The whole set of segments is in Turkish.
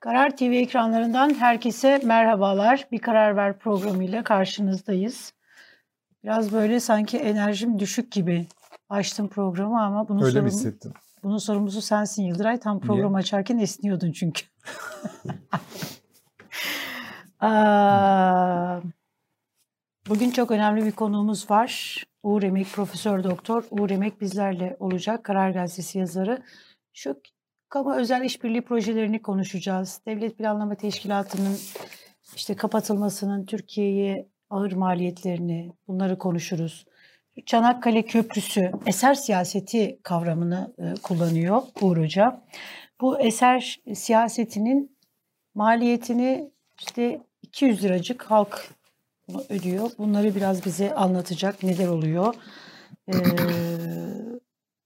Karar TV ekranlarından herkese merhabalar. Bir Karar Ver programıyla karşınızdayız. Biraz böyle sanki enerjim düşük gibi açtım programı ama bunun Öyle sorumlu, mi hissettin? bunun sorumlusu sensin Yıldıray. Tam program açarken esniyordun çünkü. Aa, Bugün çok önemli bir konuğumuz var. Uğur Emek, Profesör Doktor Uğur Emek bizlerle olacak. Karar Gazetesi yazarı. Şu kamu özel işbirliği projelerini konuşacağız. Devlet Planlama Teşkilatı'nın işte kapatılmasının Türkiye'ye ağır maliyetlerini bunları konuşuruz. Çanakkale Köprüsü eser siyaseti kavramını e, kullanıyor Uğur Hoca. Bu eser siyasetinin maliyetini işte 200 liracık halk ödüyor. Bunları biraz bize anlatacak neler oluyor. Ee,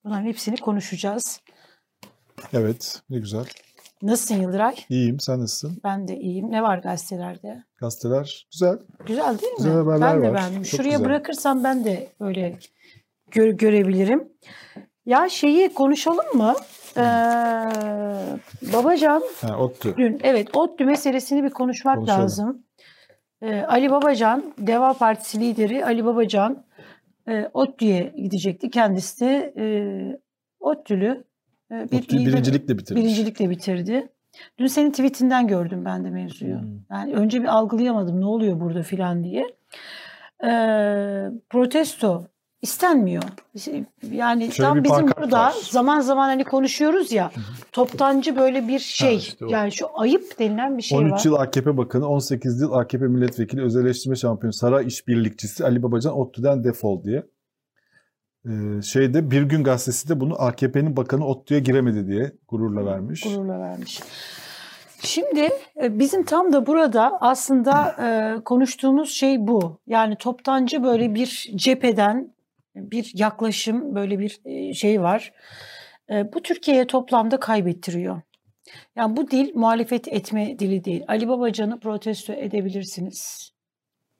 bunların hepsini konuşacağız. Evet, ne güzel. Nasılsın Yıldıray? İyiyim, sen nasılsın? Ben de iyiyim. Ne var gazetelerde? Gazeteler güzel. Güzel değil mi? Güzel haberler ben de var. beğendim. Çok Şuraya güzel. bırakırsam ben de böyle gör, görebilirim. Ya şeyi konuşalım mı? Ee, Babacan Ha, ODTÜ. dün evet ODTÜ meselesini bir konuşmak Konuşalım. lazım. Ee, Ali Babacan, Deva Partisi lideri Ali Babacan e, ODTÜ'ye gidecekti. Kendisi de e, ODTÜ'lü e, bir ODTÜ'yü lider- birincilikle bitirmiş. birincilikle bitirdi. Dün senin tweetinden gördüm ben de mevzuyu. Hmm. Yani önce bir algılayamadım ne oluyor burada filan diye. Ee, protesto istenmiyor. Yani Şöyle tam bir bizim burada var. zaman zaman hani konuşuyoruz ya toptancı böyle bir şey. işte o. yani şu ayıp denilen bir şey 13 var. yıl AKP Bakanı, 18 yıl AKP Milletvekili, özelleştirme şampiyonu, saray işbirlikçisi Ali Babacan ODTÜ'den defol diye. Ee, şeyde Bir Gün Gazetesi de bunu AKP'nin bakanı ODTÜ'ye giremedi diye gururla vermiş. Gururla vermiş. Şimdi e, bizim tam da burada aslında e, konuştuğumuz şey bu. Yani toptancı böyle bir cepheden bir yaklaşım, böyle bir e, şey var. Bu Türkiye'ye toplamda kaybettiriyor. Yani bu dil muhalefet etme dili değil. Ali Babacan'ı protesto edebilirsiniz.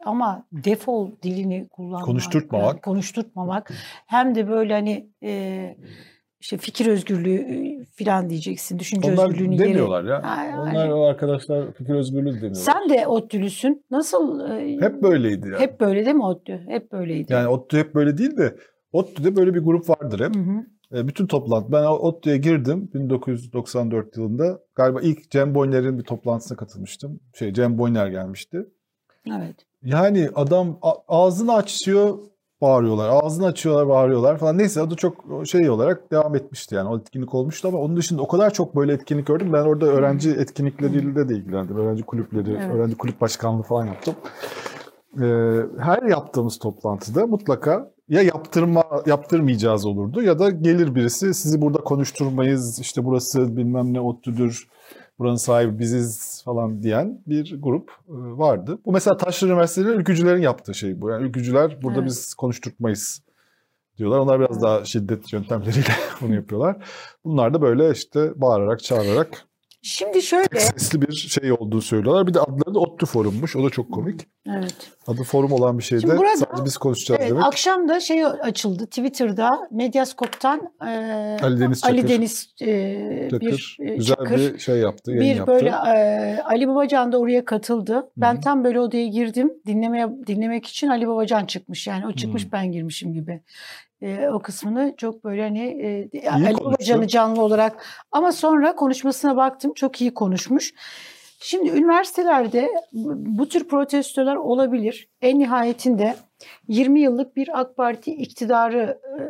Ama defol dilini kullanmak, Konuşturtmamak. yani konuşturtmamak hem de böyle hani e, işte fikir özgürlüğü falan diyeceksin, düşünce Onlar özgürlüğünü demiyorlar ya. Ay, ay. Onlar o arkadaşlar fikir özgürlüğü demiyorlar. Sen de ODTÜ'lüsün. Nasıl? Hep böyleydi ya. Hep böyle değil mi ODTÜ? Hep böyleydi. Yani ODTÜ hep böyle değil de ODTÜ'de böyle bir grup vardır hep. Hı hı. E, bütün toplantı. Ben ODTÜ'ye girdim 1994 yılında. Galiba ilk Cem Boyner'in bir toplantısına katılmıştım. Şey Cem Boyner gelmişti. Evet. Yani adam ağzını açıyor bağırıyorlar. Ağzını açıyorlar bağırıyorlar falan. Neyse da çok şey olarak devam etmişti yani. O etkinlik olmuştu ama onun dışında o kadar çok böyle etkinlik gördüm. Ben orada öğrenci etkinlikleriyle de ilgilendim. Öğrenci kulüpleri, Evet. öğrenci kulüp başkanlığı falan yaptım. Ee, her yaptığımız toplantıda mutlaka ya yaptırma yaptırmayacağız olurdu ya da gelir birisi sizi burada konuşturmayız işte burası bilmem ne ODTÜ'dür buranın sahibi biziz falan diyen bir grup e, vardı. Bu mesela Taşlı Üniversitesi'nin ülkücülerin yaptığı şey bu. Yani ülkücüler burada Evet. biz konuşturtmayız diyorlar. Onlar biraz daha şiddet yöntemleriyle bunu yapıyorlar. Bunlar da böyle işte bağırarak çağırarak Şimdi şöyle. sesli bir şey olduğu söylüyorlar. Bir de adları da ODTÜ Forum'muş. O da çok komik. Evet. Adı forum olan bir şeyde Şimdi burada- sadece biz konuşacağız Evet, demek. akşam da şey açıldı Twitter'da Medyaskop'tan e, Ali Deniz Çakır. Ali Deniz e, Çakır bir e, güzel Çakır bir şey yaptı, bir yaptı. böyle e, Ali Babacan da oraya katıldı. Ben Hı hı. tam böyle odaya girdim dinlemeye dinlemek için Ali Babacan çıkmış. Yani o çıkmış Hı. ben girmişim gibi. E, o kısmını çok böyle hani e, Ali. Babacan'ı canlı olarak ama sonra konuşmasına baktım çok iyi konuşmuş. Şimdi üniversitelerde bu tür protestolar olabilir. En nihayetinde 20 yıllık bir AK Parti iktidarı e,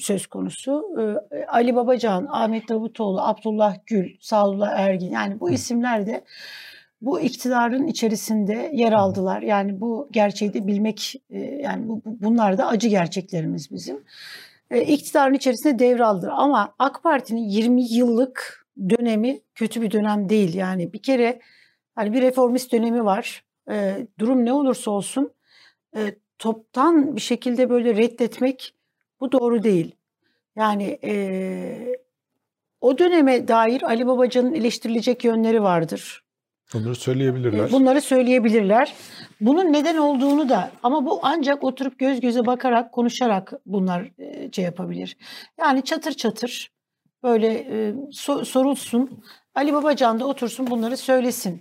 söz konusu. E, Ali Babacan, Ahmet Davutoğlu, Abdullah Gül, Sadullah Ergin yani bu isimler de bu iktidarın içerisinde yer aldılar. Yani bu gerçeği de bilmek e, yani bu, bu- bunlar da acı gerçeklerimiz bizim. E, iktidarın içerisinde devraldılar ama AK Parti'nin 20 yıllık dönemi kötü bir dönem değil. Yani bir kere hani bir reformist dönemi var. E, durum ne olursa olsun toptan bir şekilde böyle reddetmek bu doğru değil. Yani e, o döneme dair Ali Babacan'ın eleştirilecek yönleri vardır. Bunları söyleyebilirler. E, Bunları söyleyebilirler. Bunun neden olduğunu da ama bu ancak oturup göz göze bakarak konuşarak bunlar e, şey yapabilir. Yani çatır çatır böyle e, so- sorulsun. Ali Babacan da otursun bunları söylesin.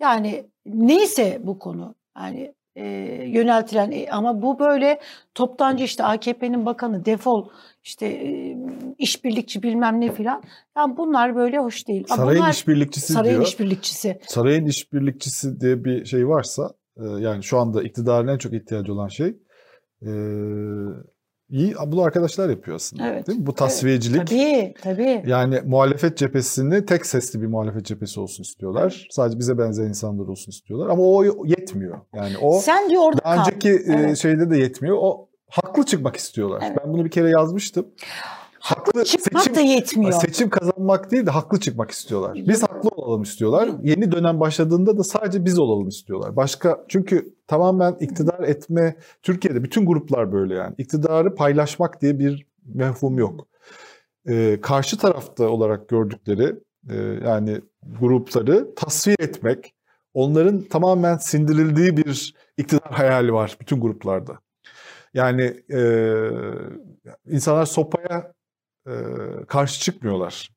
Yani neyse bu konu. Yani e, yöneltilen e, ama bu böyle toptancı işte AKP'nin bakanı defol işte e, işbirlikçi bilmem ne filan. Yani bunlar böyle hoş değil. Sarayın bunlar, işbirlikçisi sarayın diyor. işbirlikçisi. Sarayın işbirlikçisi diye bir şey varsa e, yani şu anda iktidarın en çok ihtiyacı olan şey e, iyi bunu arkadaşlar yapıyor aslında. Evet, Değil mi? Bu tasfiyecilik. Tabii tabii. Yani muhalefet cephesini tek sesli bir muhalefet cephesi olsun istiyorlar. Sadece bize benzer insanlar olsun istiyorlar. Ama o yetmiyor. Yani o Sen diyor orada daha kal. önceki e, Evet. şeyde de yetmiyor. O haklı çıkmak istiyorlar. Evet. Ben bunu bir kere yazmıştım. Haklı Çıkmak seçim da yetmiyor. seçim kazanmak değil de haklı çıkmak istiyorlar. Biz haklı olalım istiyorlar. Yeni dönem başladığında da sadece biz olalım istiyorlar. Başka çünkü tamamen iktidar etme Türkiye'de bütün gruplar böyle yani. İktidarı paylaşmak diye bir mefhum yok. Ee, karşı tarafta olarak gördükleri e, yani grupları tasfiye etmek, onların tamamen sindirildiği bir iktidar hayali var bütün gruplarda. Yani e, insanlar sopaya e, karşı çıkmıyorlar.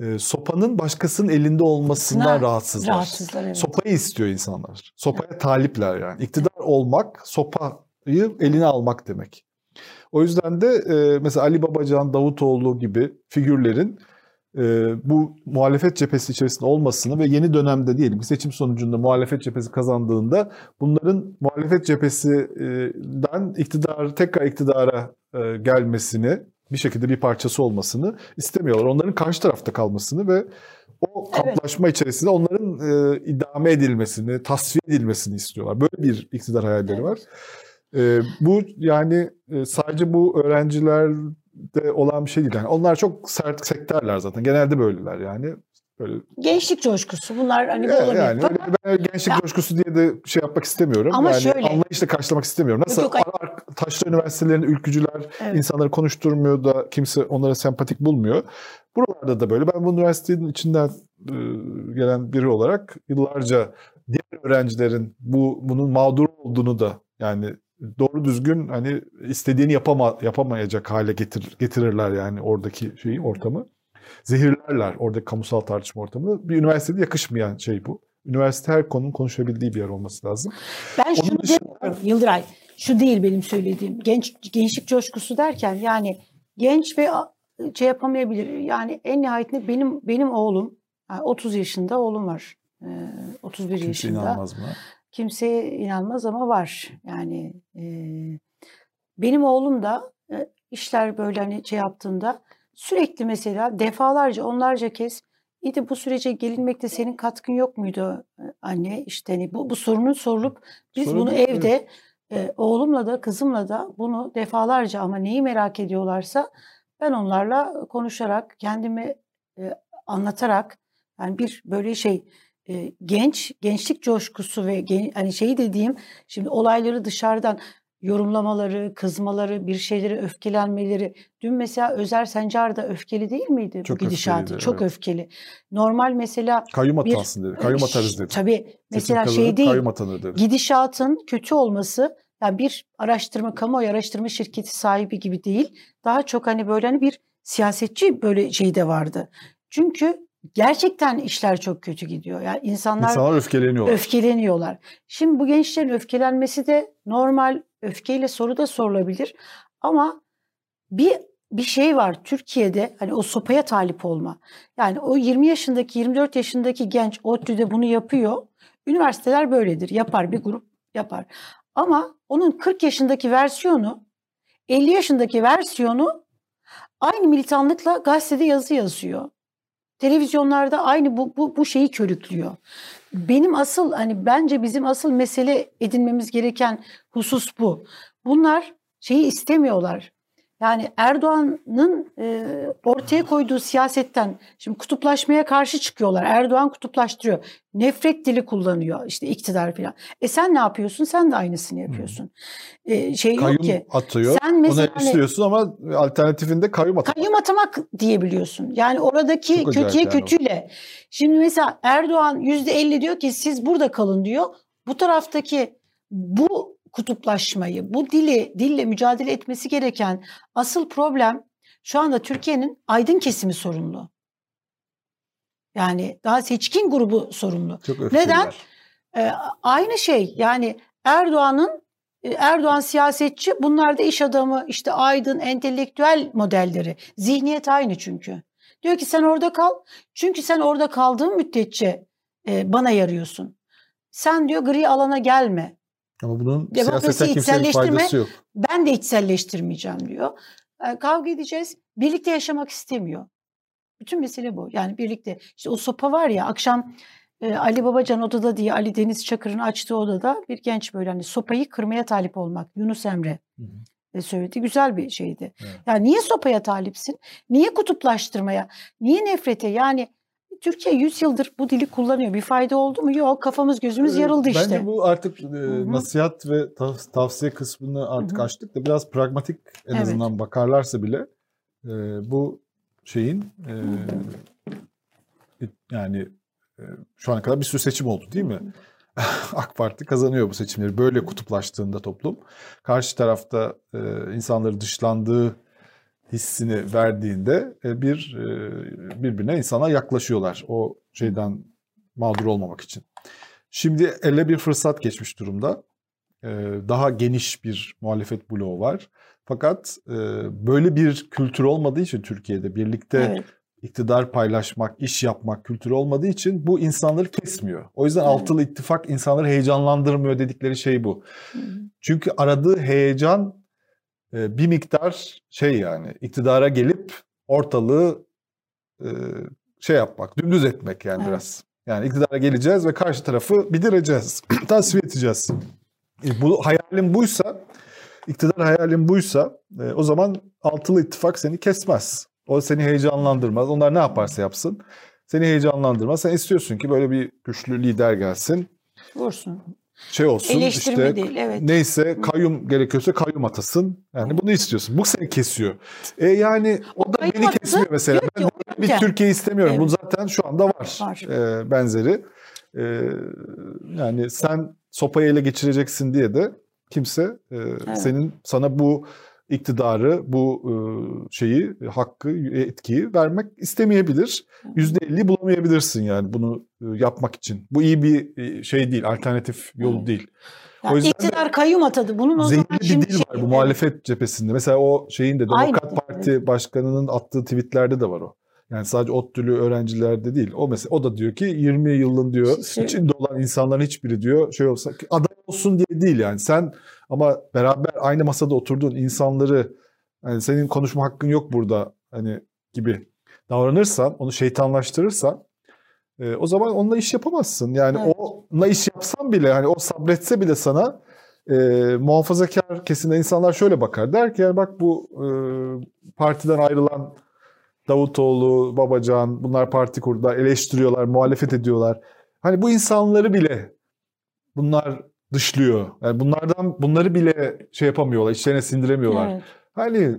E, sopanın başkasının elinde olmasından rahatsızlar. Rahatsızlar evet. Sopayı istiyor insanlar. Sopaya talipler yani. İktidar olmak, sopayı eline almak demek. O yüzden de e, mesela Ali Babacan, Davutoğlu gibi figürlerin e, bu muhalefet cephesi içerisinde olmasını ve yeni dönemde diyelim ki seçim sonucunda muhalefet cephesi kazandığında bunların muhalefet cephesinden iktidar tekrar iktidara e, gelmesini bir şekilde bir parçası olmasını istemiyorlar. Onların karşı tarafta kalmasını ve o Evet. kamplaşma içerisinde onların e, idame edilmesini, tasfiye edilmesini istiyorlar. Böyle bir iktidar hayalleri var. E, bu yani e, sadece bu öğrencilerde olan bir şey değil. Yani onlar çok sert sektörler zaten. Genelde böyleler yani. Böyle Gençlik coşkusu bunlar hani Evet, olabilir. yani Fakat ben gençlik Ya- coşkusu diye de şey yapmak istemiyorum. Ama yani şöyle- anlayışla karşılamak istemiyorum. Nasıl Yok, yok, ar- taşra üniversitelerinin ülkücüler Evet. insanları konuşturmuyor da kimse onlara sempatik bulmuyor. Buralarda da böyle. Ben bu üniversitenin içinden e, gelen biri olarak yıllarca diğer öğrencilerin bu bunun mağdur olduğunu da yani doğru düzgün hani istediğini yapama, yapamayacak hale getir, getirirler yani oradaki şeyi ortamı. Zehirlerler oradaki kamusal tartışma ortamını. Bir üniversitede yakışmayan şey bu. Üniversite her konunun konuşabildiği bir yer olması lazım. Ben şunu Onun dışında- demiyorum Yıldıray. Şu değil benim söylediğim. Genç gençlik coşkusu derken yani genç ve şey yapamayabilir. Yani en nihayetinde benim benim oğlum yani 30 yaşında oğlum var. Ee, 31 Kimse yaşında. inanmaz buna. Kimseye inanmaz ama var. Yani e, benim oğlum da e, işler böyle hani şey yaptığında sürekli mesela defalarca onlarca kez iyi de bu sürece gelinmekte senin katkın yok muydu e, anne? İşte hani bu, bu sorunun sorulup biz Sorun bunu değil, evde e, oğlumla da kızımla da bunu defalarca ama neyi merak ediyorlarsa ben onlarla konuşarak kendimi e, anlatarak yani bir böyle şey e, genç gençlik coşkusu ve gen, hani şeyi dediğim şimdi olayları dışarıdan yorumlamaları, kızmaları, bir şeylere öfkelenmeleri. Dün mesela Özer Sencar da öfkeli değil miydi Çok bu gidişatı? Çok evet. öfkeli. Normal mesela Kayyum Bir- atansın dedi. Kayyum atarız dedi. tabii mesela şey değil. Kayyum atanır dedi. Gidişatın kötü olması yani bir araştırma, kamuoyu araştırma şirketi sahibi gibi değil. Daha çok hani böyle hani bir siyasetçi böyle şey de vardı. Çünkü gerçekten işler çok kötü gidiyor. Yani insanlar İnsanlar öfkeleniyorlar. öfkeleniyorlar. Şimdi bu gençlerin öfkelenmesi de normal öfkeyle soru da sorulabilir. Ama bir bir şey var Türkiye'de hani o sopaya talip olma. Yani o 20 yaşındaki 24 yaşındaki genç ODTÜ'de bunu yapıyor. Üniversiteler böyledir. Yapar bir grup yapar. Ama onun 40 yaşındaki versiyonu 50 yaşındaki versiyonu aynı militanlıkla gazetede yazı yazıyor. Televizyonlarda aynı bu, bu, bu şeyi körüklüyor. Benim asıl hani bence bizim asıl mesele edinmemiz gereken husus bu. Bunlar şeyi istemiyorlar. Yani Erdoğan'ın e, ortaya koyduğu siyasetten şimdi kutuplaşmaya karşı çıkıyorlar. Erdoğan kutuplaştırıyor. Nefret dili kullanıyor işte iktidar falan. E sen ne yapıyorsun? Sen de aynısını yapıyorsun. E, şey yok Kayyum ki. atıyor. Sen mesela hani- istiyorsun ama alternatifinde kayyum atıyor. Kayyum atamak diyebiliyorsun. Yani oradaki Çok kötüye yani o. kötüyle. Şimdi mesela Erdoğan %50 diyor ki siz burada kalın diyor. Bu taraftaki bu kutuplaşmayı, bu dili, dille mücadele etmesi gereken asıl problem şu anda Türkiye'nin aydın kesimi sorunlu. Yani daha seçkin grubu sorumlu. Çok. Neden? Ee, aynı şey yani Erdoğan'ın e, Erdoğan siyasetçi, bunlar da iş adamı, işte aydın, entelektüel modelleri. Zihniyet aynı çünkü. Diyor ki sen orada kal. Çünkü sen orada kaldığın müddetçe e, bana yarıyorsun. Sen diyor gri alana gelme. Ama bunun siyaseten kimsenin faydası yok. Ben de içselleştirmeyeceğim diyor. E, kavga edeceğiz. Birlikte yaşamak istemiyor. Bütün mesele bu. Yani birlikte. İşte o sopa var ya akşam e, Ali Babacan odada diye Ali Deniz Çakır'ın açtığı odada bir genç böyle hani sopayı kırmaya talip olmak. Yunus Emre Hı hı. e, söyledi. Güzel bir şeydi. Evet. Yani niye sopaya talipsin? Niye kutuplaştırmaya? Niye nefrete? Yani Türkiye 100 yıldır bu dili kullanıyor. Bir fayda oldu mu? Yok. Kafamız gözümüz Ee, yarıldı işte. Bence bu artık e, hı. nasihat ve tav- tavsiye kısmını artık Hı hı. açtık da biraz pragmatik en Evet. azından bakarlarsa bile e, bu şeyin e, yani e, şu ana kadar bir sürü seçim oldu değil mi? AK Parti kazanıyor bu seçimleri. Böyle kutuplaştığında toplum. Karşı tarafta e, insanları dışlandığı hissini verdiğinde e, bir e, birbirine insana yaklaşıyorlar. O şeyden mağdur olmamak için. Şimdi ele bir fırsat geçmiş durumda. E, daha geniş bir muhalefet bloğu var. Fakat böyle bir kültür olmadığı için Türkiye'de birlikte Evet. iktidar paylaşmak, iş yapmak kültürü olmadığı için bu insanları kesmiyor. O yüzden Evet. altılı ittifak insanları heyecanlandırmıyor dedikleri şey bu. Çünkü aradığı heyecan bir miktar şey yani iktidara gelip ortalığı şey yapmak, dümdüz etmek yani Evet. biraz. Yani iktidara geleceğiz ve karşı tarafı bidireceğiz, tasfiye edeceğiz. E, bu hayalin buysa, iktidar hayalin buysa e, o zaman altılı ittifak seni kesmez. O seni heyecanlandırmaz. Onlar ne yaparsa yapsın seni heyecanlandırmaz. Sen istiyorsun ki böyle bir güçlü lider gelsin. Vursun. Şey olsun Eleştirme işte değil. Evet. neyse kayyum gerekiyorsa kayyum atasın. Yani bunu istiyorsun. Bu seni kesiyor. E yani o da beni atası kesmiyor mesela. diyor Ben o bir yüzden- Türkiye istemiyorum. Bu Evet. zaten şu anda var. Var. E, benzeri. E, yani sen sopayı ele geçireceksin diye de kimse e, senin sana bu iktidarı, bu e, şeyi, hakkı, etkiyi vermek istemeyebilir. Yüzde elli bulamayabilirsin yani bunu e, yapmak için. Bu iyi bir e, şey değil, alternatif yol değil. Yani o yüzden de iktidar kayyum atadı. Bunun o zaman bir dil şey- var bu muhalefet cephesinde. Mesela o şeyin de Demokrat dil, Parti Başkanı'nın attığı tweetlerde de var o. Yani sadece ODTÜ'lü öğrencilerde değil. O mesela o da diyor ki 20 yılın diyor Şey- içinde olan insanların hiçbiri diyor şey olsa aday olsun diye değil yani. Sen ama beraber aynı masada oturduğun insanları hani senin konuşma hakkın yok burada hani gibi davranırsan, onu şeytanlaştırırsan e, o zaman onunla iş yapamazsın. Yani Evet. onunla iş yapsan bile hani o sabretse bile sana e, muhafazakar kesimde insanlar şöyle bakar. Der ki yani bak bu e, partiden ayrılan Davutoğlu, Babacan bunlar parti kurdular, eleştiriyorlar, muhalefet ediyorlar. Hani bu insanları bile bunlar dışlıyor. Yani bunlardan bunları bile şey yapamıyorlar, içlerine sindiremiyorlar. Evet. Hani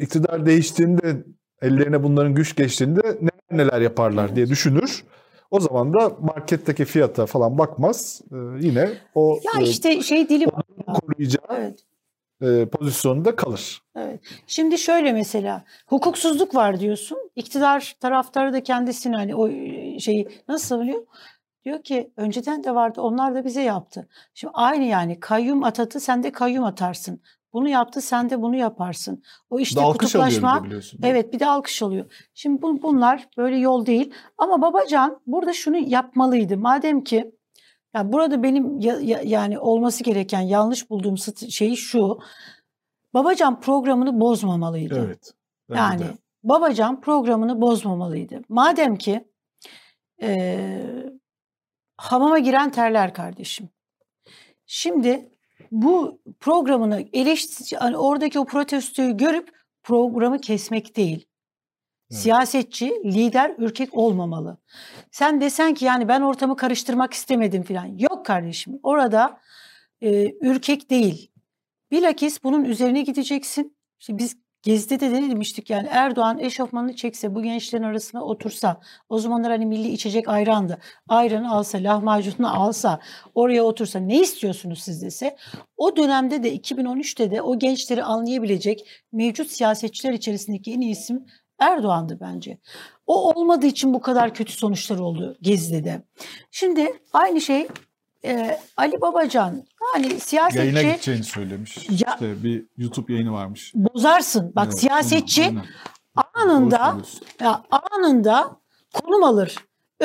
iktidar değiştiğinde ellerine bunların güç geçtiğinde neler neler yaparlar Evet. diye düşünür. O zaman da marketteki fiyata falan bakmaz. Ee, yine o Ya e, işte şey dili koruyacağı Evet. e, pozisyonunda kalır. Evet. Şimdi şöyle mesela hukuksuzluk var diyorsun. İktidar taraftarı da kendisini hani o e, şeyi nasıl savunuyor? Diyor ki önceden de vardı onlar da bize yaptı. Şimdi aynı yani kayyum atadı sen de kayyum atarsın. Bunu yaptı sen de bunu yaparsın. O işte bir kutuplaşma. Evet bir de alkış alıyor. Şimdi bu, bunlar böyle yol değil. Ama Babacan burada şunu yapmalıydı. Madem ki ya burada benim ya- ya- yani olması gereken yanlış bulduğum şey şu. Babacan programını bozmamalıydı. Evet. Yani de. Babacan programını bozmamalıydı. Madem ki eee, hamama giren terler kardeşim. Şimdi bu programını eleştir, hani oradaki o protestoyu görüp programı kesmek değil. Evet. Siyasetçi, lider, ürkek olmamalı. Sen desen ki yani ben ortamı karıştırmak istemedim falan. Yok kardeşim. Orada e, ürkek değil. Bilakis bunun üzerine gideceksin. İşte biz Gezi'de de demiştik yani Erdoğan eşofmanını çekse bu gençlerin arasına otursa o zamanlar hani milli içecek ayrandı. Ayranı alsa lahmacununu alsa oraya otursa ne istiyorsunuz siz dese o dönemde de 2013'te de o gençleri anlayabilecek mevcut siyasetçiler içerisindeki en iyi isim Erdoğan'dı bence. O olmadığı için bu kadar kötü sonuçlar oldu Gezi'de. Şimdi aynı şey e, Ali Babacan hani siyasetçi Yayına gideceğini söylemiş. Ya- İşte bir YouTube yayını varmış. bozarsın. Bak Evet, siyasetçi aynen. anında ya anında konum alır.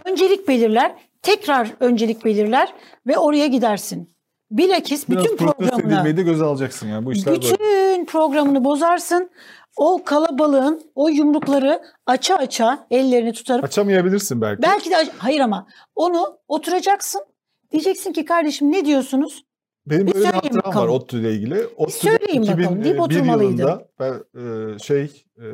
Öncelik belirler. Tekrar öncelik belirler ve oraya gidersin. Bilakis Biraz bütün programını edilmeyi göze alacaksın yani bu işler böyle. bütün programını bozarsın. O kalabalığın o yumrukları aça aça ellerini tutarıp Açamayabilirsin belki. belki de hayır ama onu oturacaksın. Diyeceksin ki kardeşim ne diyorsunuz? Benim Bir böyle bir hatıram var bakalım. ODTÜ ile ilgili. ODTÜ'de söyleyin bakalım, deyip 2001 oturmalıydı. ben e, şey e,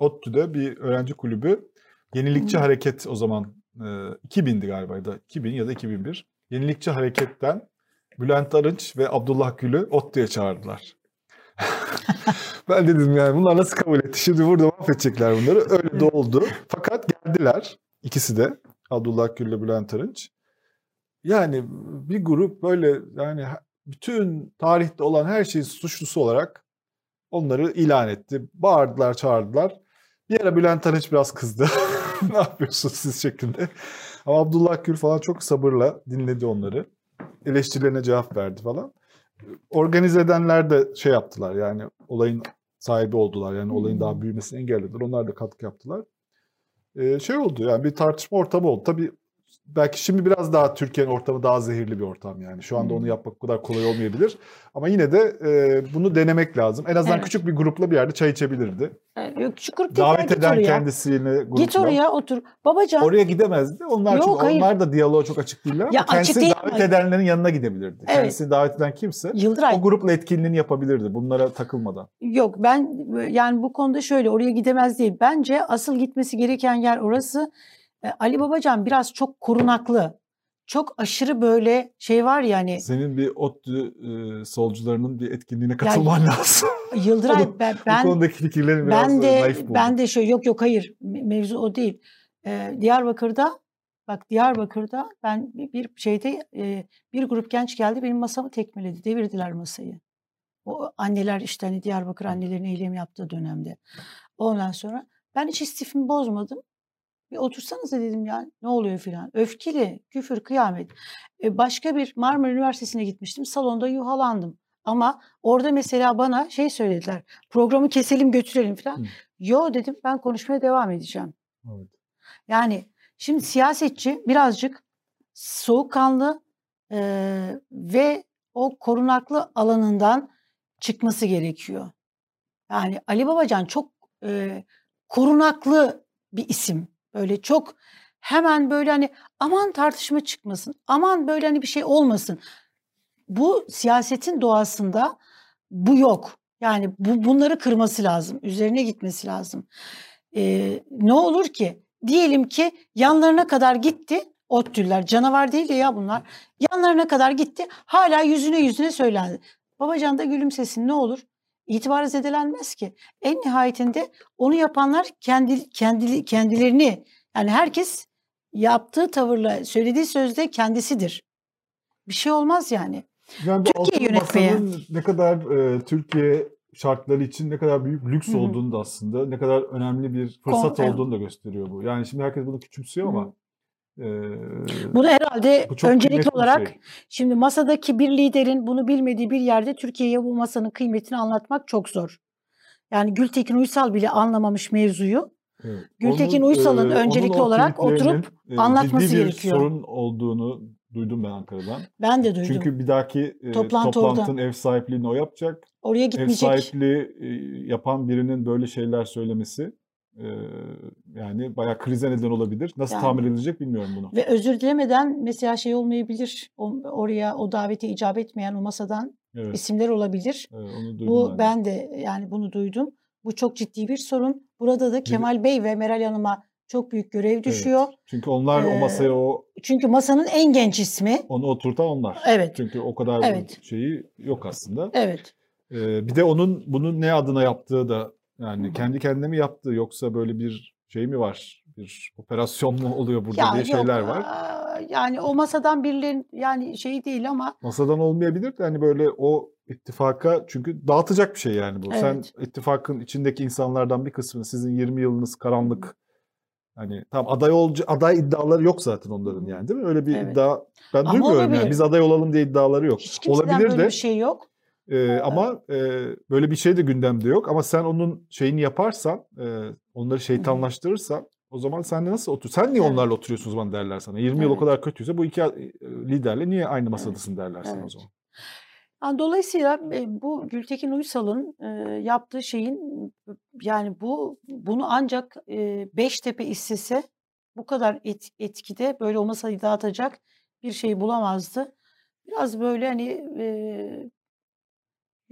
ODTÜ'de bir öğrenci kulübü Yenilikçi Hı. Hareket o zaman e, 2000'di galiba da 2000 ya da 2001. Yenilikçi Hareket'ten Bülent Arınç ve Abdullah Gül'ü ODTÜ'ye çağırdılar. ben dedim yani bunlar nasıl kabul etti? Şimdi burada mahvedecekler bunları. Öyle de oldu. Fakat geldiler ikisi de. Abdullah Gül ile Bülent Arınç. Yani bir grup böyle yani bütün tarihte olan her şeyin suçlusu olarak onları ilan etti. Bağırdılar, çağırdılar. Bir ara Bülent Arınç biraz kızdı. ne yapıyorsunuz siz şeklinde. Ama Abdullah Gül falan çok sabırla dinledi onları. Eleştirilerine cevap verdi falan. Organize edenler de şey yaptılar yani olayın sahibi oldular. Yani olayın daha büyümesini engellediler. Onlar da katkı yaptılar. Ee, şey oldu yani bir tartışma ortamı oldu. Tabii belki şimdi biraz daha Türkiye'nin ortamı daha zehirli bir ortam yani. Şu anda onu yapmak o kadar kolay olmayabilir. Ama yine de e, bunu denemek lazım. En azından Evet. küçük bir grupla bir yerde çay içebilirdi. E, Yok şu grup Davet eden oraya. kendisini grupla. Git oraya otur. Babacan Oraya gidemezdi. Onlar Yok, çünkü hayır. onlar da diyaloğa çok açık değiller ama Ya kendisini değil davet ama- edenlerin yanına gidebilirdi. Evet. Kendisini davet eden kimse Yıldıray o grupla etkinliğini yapabilirdi bunlara takılmadan. Yok ben yani bu konuda şöyle oraya gidemez değil. Bence asıl gitmesi gereken yer orası. E, Ali Babacan biraz çok korunaklı. Çok aşırı böyle şey var yani Senin bir ODTÜ e, solcularının bir etkinliğine katılman lazım. Yıldıray Oğlum, ben Bu ben, konudaki fikirlerin biraz ben e, de ben de şöyle yok yok hayır me- mevzu o değil. E, Diyarbakır'da bak Diyarbakır'da ben bir şeyde e, bir grup genç geldi benim masamı tekmeledi. Devirdiler masayı. O anneler işte hani Diyarbakır annelerin eylem yaptığı dönemde. Ondan sonra ben hiç istifimi bozmadım. Bir otursanıza dedim ya ne oluyor filan. Öfkeli, küfür, kıyamet. E, başka bir Marmara Üniversitesi'ne gitmiştim. Salonda yuhalandım. Ama orada mesela bana şey söylediler. Programı keselim götürelim filan. Hı. Yo dedim ben konuşmaya devam edeceğim. Evet. Yani şimdi siyasetçi birazcık soğukkanlı eee, ve o korunaklı alanından çıkması gerekiyor. Yani Ali Babacan çok eee, korunaklı bir isim. Böyle çok hemen böyle hani aman tartışma çıkmasın, aman böyle hani bir şey olmasın. Bu siyasetin doğasında bu yok. Yani bu bunları kırması lazım, üzerine gitmesi lazım. Eee, ne olur ki diyelim ki yanlarına kadar gitti ODTÜ'ler canavar değil de ya bunlar yanlarına kadar gitti hala yüzüne yüzüne söylendi. Babacan da gülümsesin ne olur itibarı zedelenmez ki. En nihayetinde onu yapanlar kendi, kendi kendilerini yani herkes yaptığı tavırla söylediği sözde kendisidir. Bir şey olmaz yani. Yani bu Türkiye yönetmeye. ne kadar e, Türkiye şartları için ne kadar büyük lüks Hı hı. olduğunu da aslında ne kadar önemli bir fırsat evet. olduğunu da gösteriyor bu. Yani şimdi herkes bunu küçümsüyor ama e, Bunu herhalde bu öncelikli olarak şey. Şimdi masadaki bir liderin bunu bilmediği bir yerde Türkiye'ye bu masanın kıymetini anlatmak çok zor. Yani Gültekin Uysal bile anlamamış mevzuyu. Evet. Gültekin Uysal'ın e, öncelikli olarak oturup e, anlatması ciddi bir gerekiyor. sorun olduğunu duydum ben Ankara'dan. Ben de duydum. Çünkü bir dahaki e, Toplantı orada. toplantının ev sahipliğini o yapacak. Oraya Ev gitmeyecek. sahipliği e, yapan birinin böyle şeyler söylemesi e, yani bayağı krize neden olabilir. Nasıl Yani. tamir edilecek bilmiyorum bunu. Ve özür dilemeden mesela şey olmayabilir. O, oraya o davete icap etmeyen o masadan Evet, isimler olabilir. evet, onu duydum Bu ben. de. ben de yani bunu duydum. Bu çok ciddi bir sorun. Burada da Kemal Bey ve Meral Hanım'a çok büyük görev düşüyor. Çünkü onlar o Ee, masaya o Çünkü masanın en genç ismi. onu oturtan onlar. Evet. Çünkü o kadar Evet. şeyi yok aslında. Evet. Ee, bir de onun bunu ne adına yaptığı da yani kendi kendine mi yaptı yoksa böyle bir şey mi var? Bir operasyon mu oluyor burada Ya diye yok, şeyler var. Yani o masadan birilerinin yani şey değil ama Masadan olmayabilir de hani böyle o ittifaka çünkü dağıtacak bir şey yani bu. Sen Evet. ittifakın içindeki insanlardan bir kısmını sizin 20 yılınız karanlık Hani tam aday olcu aday iddiaları yok zaten onların yani değil mi? Öyle bir Evet. iddia ben Ama duymuyorum olabilir. yani. Biz aday olalım diye iddiaları yok. Hiç Olabilir böyle de bir şey yok. E, ama e, böyle bir şey de gündemde yok. Ama sen onun şeyini yaparsan, e, onları şeytanlaştırırsan o zaman sen de nasıl otur? Sen niye Evet. onlarla oturuyorsun o zaman derler sana. 20 yıl o Evet. kadar kötüyse bu iki e, liderle niye aynı masadasın derler sana o Evet. zaman. Yani dolayısıyla e, bu Gültekin Uysal'ın e, yaptığı şeyin yani bu bunu ancak Beştepe istese bu kadar et, etkide böyle o masayı dağıtacak bir şey bulamazdı. Biraz böyle hani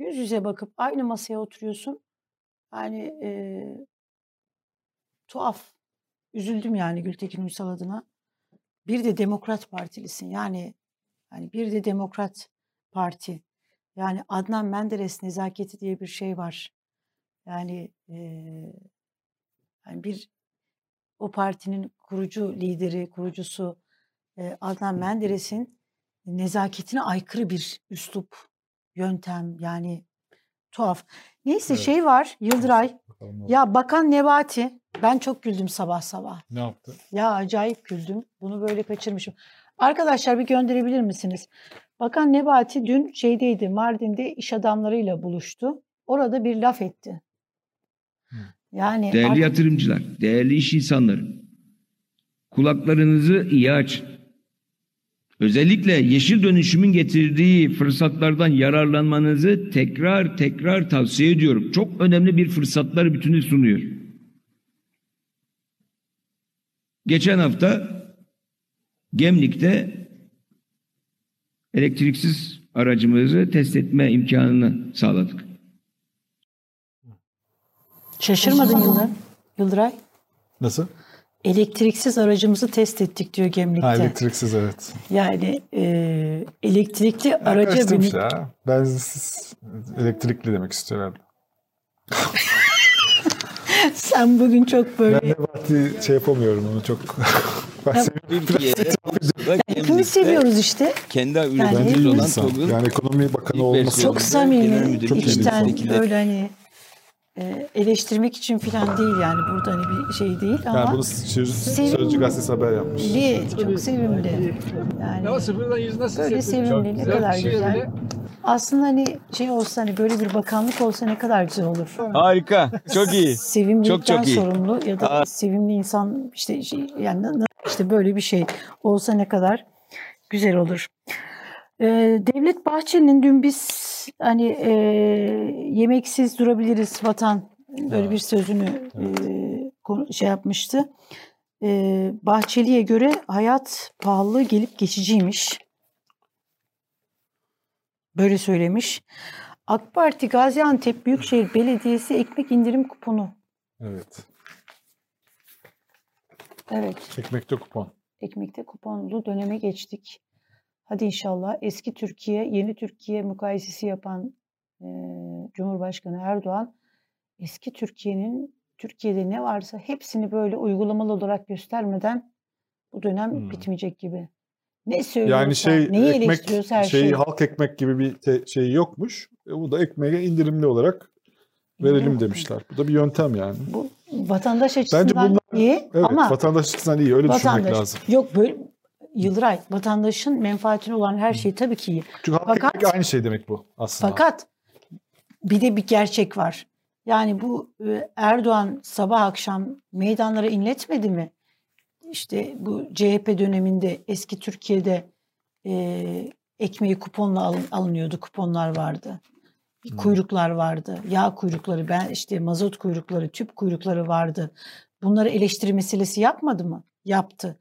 yüz yüze bakıp aynı masaya oturuyorsun. Yani e, tuhaf. Üzüldüm yani Gültekin Uysal adına. Bir de Demokrat Partilisin. Yani yani bir de Demokrat Parti. Yani Adnan Menderes nezaketi diye bir şey var. Yani eee, yani bir o partinin kurucu lideri, kurucusu eee, Adnan Menderes'in nezaketine aykırı bir üslup, yöntem yani tuhaf. Neyse Evet. şey var Yıldıray. Bakalım. Ya Bakan Nebati ben çok güldüm sabah sabah. Ne yaptı? Ya acayip güldüm. Bunu böyle kaçırmışım. Arkadaşlar bir gönderebilir misiniz? Bakan Nebati dün şeydeydi, Mardin'de iş adamlarıyla buluştu. Orada bir laf etti. Hı. Yani Değerli artık- yatırımcılar, değerli iş insanları, kulaklarınızı iyi açın. Özellikle yeşil dönüşümün getirdiği fırsatlardan yararlanmanızı tekrar tekrar tavsiye ediyorum. Çok önemli bir fırsatlar bütünü sunuyor. Geçen hafta Gemlik'te elektriksiz aracımızı test etme imkanını sağladık. şaşırmadın Yıldır, Yıldıray. Nasıl? Elektriksiz aracımızı test ettik diyor Gemlik'te. Ha, elektriksiz evet. Yani e, elektrikli araca binip ya. Benzinsiz elektrikli demek istiyor herhalde. sen bugün çok böyle Ben Nebati şey yapamıyorum onu çok. ben. Türkiye'de Yani seviyoruz işte. kendi Yani üreticisi hepimiz- olan insan. TOG'un Yani ekonomi bakanı olması. Çok samimi, Çok içten insan. böyle hani eleştirmek için falan değil yani burada hani bir şey değil ama Yani bunu Sözcü, Sevimli. Sözcü gazetesi haber yapmış. Li, çok sevimli. Yani böyle sevimli, ne kadar şey güzel. Aslında hani şey olsa hani böyle bir bakanlık olsa ne kadar güzel olur. harika. Çok iyi. Sevimlilikten Çok çok iyi. sorumlu ya da Aa. sevimli insan işte şey, yani işte böyle bir şey olsa ne kadar güzel olur. Ee, Devlet Bahçeli'nin dün biz hani e, yemeksiz durabiliriz vatan böyle bir sözünü e, konu- şey yapmıştı. Ee, Bahçeli'ye göre hayat pahalılığı gelip geçiciymiş. Böyle söylemiş. AK Parti Gaziantep Büyükşehir Belediyesi ekmek indirim kuponu. Evet. Evet, Ekmekte kupon. ekmekte kuponlu döneme geçtik. Hadi inşallah eski Türkiye, yeni Türkiye mukayesesi yapan e, Cumhurbaşkanı Erdoğan eski Türkiye'nin Türkiye'de ne varsa hepsini böyle uygulamalı olarak göstermeden bu dönem Hmm. bitmeyecek gibi. Ne söylüyorsa, Yani şey neyi ekmek eleştiriyorsa her şey şey. halk ekmek gibi bir te- şey yokmuş. E, bu da ekmeğe indirimli olarak verelim İndirim demişler. Bu da bir yöntem yani. Bu vatandaş açısından bunlar- iyi Evet, ama vatandaş açısından iyi. Öyle düşünmek vatandaş lazım. yok böyle Yıldıray vatandaşın menfaatine olan her şey tabii ki iyi. Çünkü Fakat- aynı şey demek bu aslında. Fakat bir de bir gerçek var. Yani bu e, Erdoğan sabah akşam meydanlara inletmedi mi? İşte bu CHP döneminde eski Türkiye'de e, ekmeği kuponla alın- alınıyordu. Kuponlar vardı. Hmm. Kuyruklar vardı. Yağ kuyrukları, ben işte mazot kuyrukları, tüp kuyrukları vardı. Bunları eleştiri meselesi yapmadı mı? Yaptı.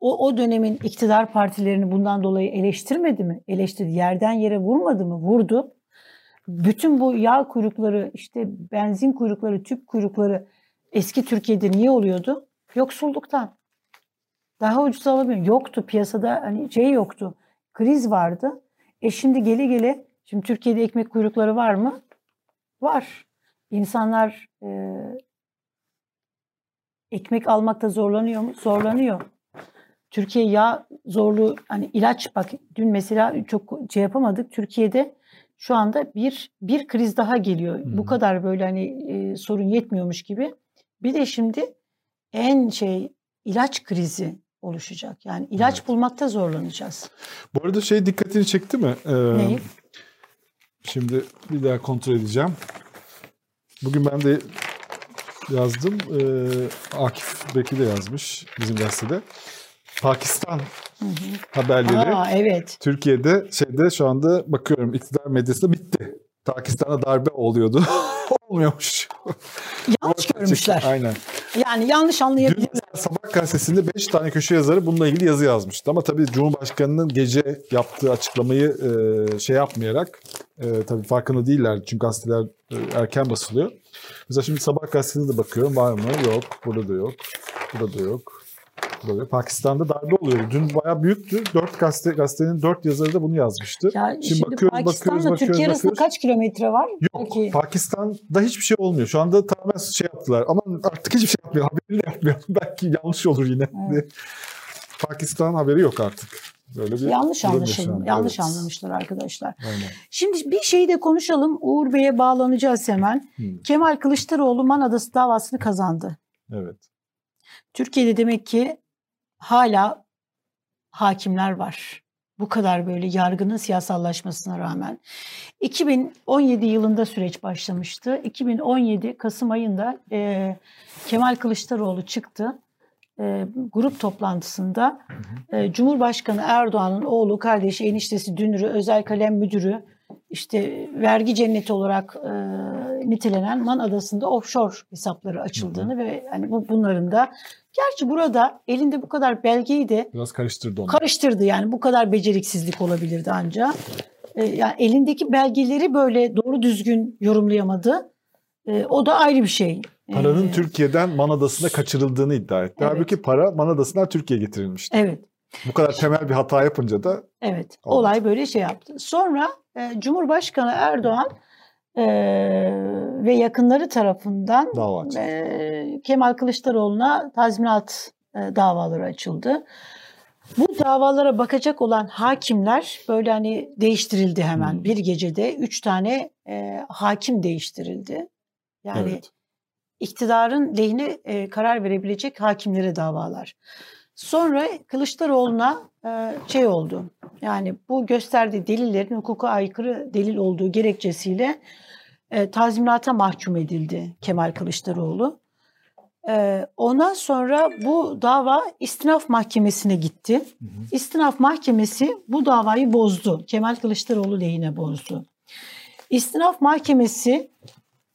O, o dönemin iktidar partilerini bundan dolayı eleştirmedi mi? Eleştirdi. Yerden yere vurmadı mı? Vurdu. Bütün bu yağ kuyrukları, işte benzin kuyrukları, tüp kuyrukları eski Türkiye'de niye oluyordu? Yoksulluktan. Daha ucuz alamıyor. Yoktu piyasada hani şey yoktu. Kriz vardı. E şimdi gele gele şimdi Türkiye'de ekmek kuyrukları var mı? Var. İnsanlar e, ekmek almakta zorlanıyor mu? Zorlanıyor. Türkiye yağ zorluğu hani ilaç bak dün mesela çok şey yapamadık. Türkiye'de şu anda bir bir kriz daha geliyor. Hı Bu kadar böyle hani e, sorun yetmiyormuş gibi. Bir de şimdi en şey ilaç krizi oluşacak. Yani ilaç Evet. bulmakta zorlanacağız. Bu arada şey dikkatini çekti mi? Ee, Neyi? Şimdi bir daha kontrol edeceğim. Bugün ben de yazdım. Ee, Akif Beki de yazmış bizim gazetede. Pakistan Hı hı. haberleri Aa, evet. Türkiye'de şeyde şu anda bakıyorum iktidar medyasında bitti. Pakistan'a darbe oluyordu. Olmuyormuş. Yanlış görmüşler. Aynen. Yani yanlış anlayabilirler. Dün Sabah gazetesinde 5 tane köşe yazarı bununla ilgili yazı yazmıştı. Ama tabii Cumhurbaşkanı'nın gece yaptığı açıklamayı e, şey yapmayarak e, tabii farkında değiller. Çünkü gazeteler e, erken basılıyor. Mesela şimdi Sabah gazetesine de bakıyorum var mı? Yok. Burada da yok. Burada da yok. Yok. Pakistan'da darbe oluyor. Dün bayağı büyüktü. Dört gazete, gazetenin dört yazarı da bunu yazmıştı. Ya Şimdi şimdi, bakıyoruz, Pakistan'la bakıyoruz, Türkiye bakıyoruz, arasında bakıyoruz. kaç kilometre var? Yok. Belki- Pakistan'da hiçbir şey olmuyor. Şu anda tamamen şey yaptılar. Ama artık hiçbir şey yapmıyor. Haberi de yapmıyor. Belki yanlış olur yine. Evet. Pakistan haberi yok artık. Böyle bir Yanlış yaşandı. Yanlış Evet. anlamışlar arkadaşlar. Aynen. Şimdi bir şeyi de konuşalım. Uğur Bey'e bağlanacağız hemen. Hmm. Kemal Kılıçdaroğlu Man Adası davasını kazandı. Evet. Türkiye'de demek ki hala hakimler var. Bu kadar böyle yargının siyasallaşmasına rağmen. 2017 yılında süreç başlamıştı. 2017 Kasım ayında e, Kemal Kılıçdaroğlu çıktı. E, grup toplantısında e, Cumhurbaşkanı Erdoğan'ın oğlu, kardeşi, eniştesi, dünürü, özel kalem müdürü, işte vergi cenneti olarak e, nitelenen Man Adası'nda offshore hesapları açıldığını ve hani bu bunların da gerçi burada elinde bu kadar belgeyi de Biraz karıştırdı onu. karıştırdı yani bu kadar beceriksizlik olabilirdi ancak. E, yani elindeki belgeleri böyle doğru düzgün yorumlayamadı. E, o da ayrı bir şey. Paranın E, Türkiye'den Man Adası'na kaçırıldığını iddia etti. Evet. Halbuki para Man Adası'ndan Türkiye'ye getirilmişti. Evet. Bu kadar temel bir hata yapınca da Evet, Olmadı. olay böyle şey yaptı. Sonra e, Cumhurbaşkanı Erdoğan e, ve yakınları tarafından dava açıldı. e, Kemal Kılıçdaroğlu'na tazminat e, davaları açıldı. Bu davalara bakacak olan hakimler böyle hani değiştirildi hemen. Hmm. Bir gecede üç tane e, hakim değiştirildi. Yani evet. iktidarın lehine e, karar verebilecek hakimlere davalar. Sonra Kılıçdaroğlu'na şey oldu. Yani bu gösterdiği delillerin hukuka aykırı delil olduğu gerekçesiyle tazminata mahkum edildi Kemal Kılıçdaroğlu. Ondan sonra bu dava istinaf mahkemesine gitti. Hı hı. İstinaf mahkemesi bu davayı bozdu. Kemal Kılıçdaroğlu lehine bozdu. İstinaf mahkemesi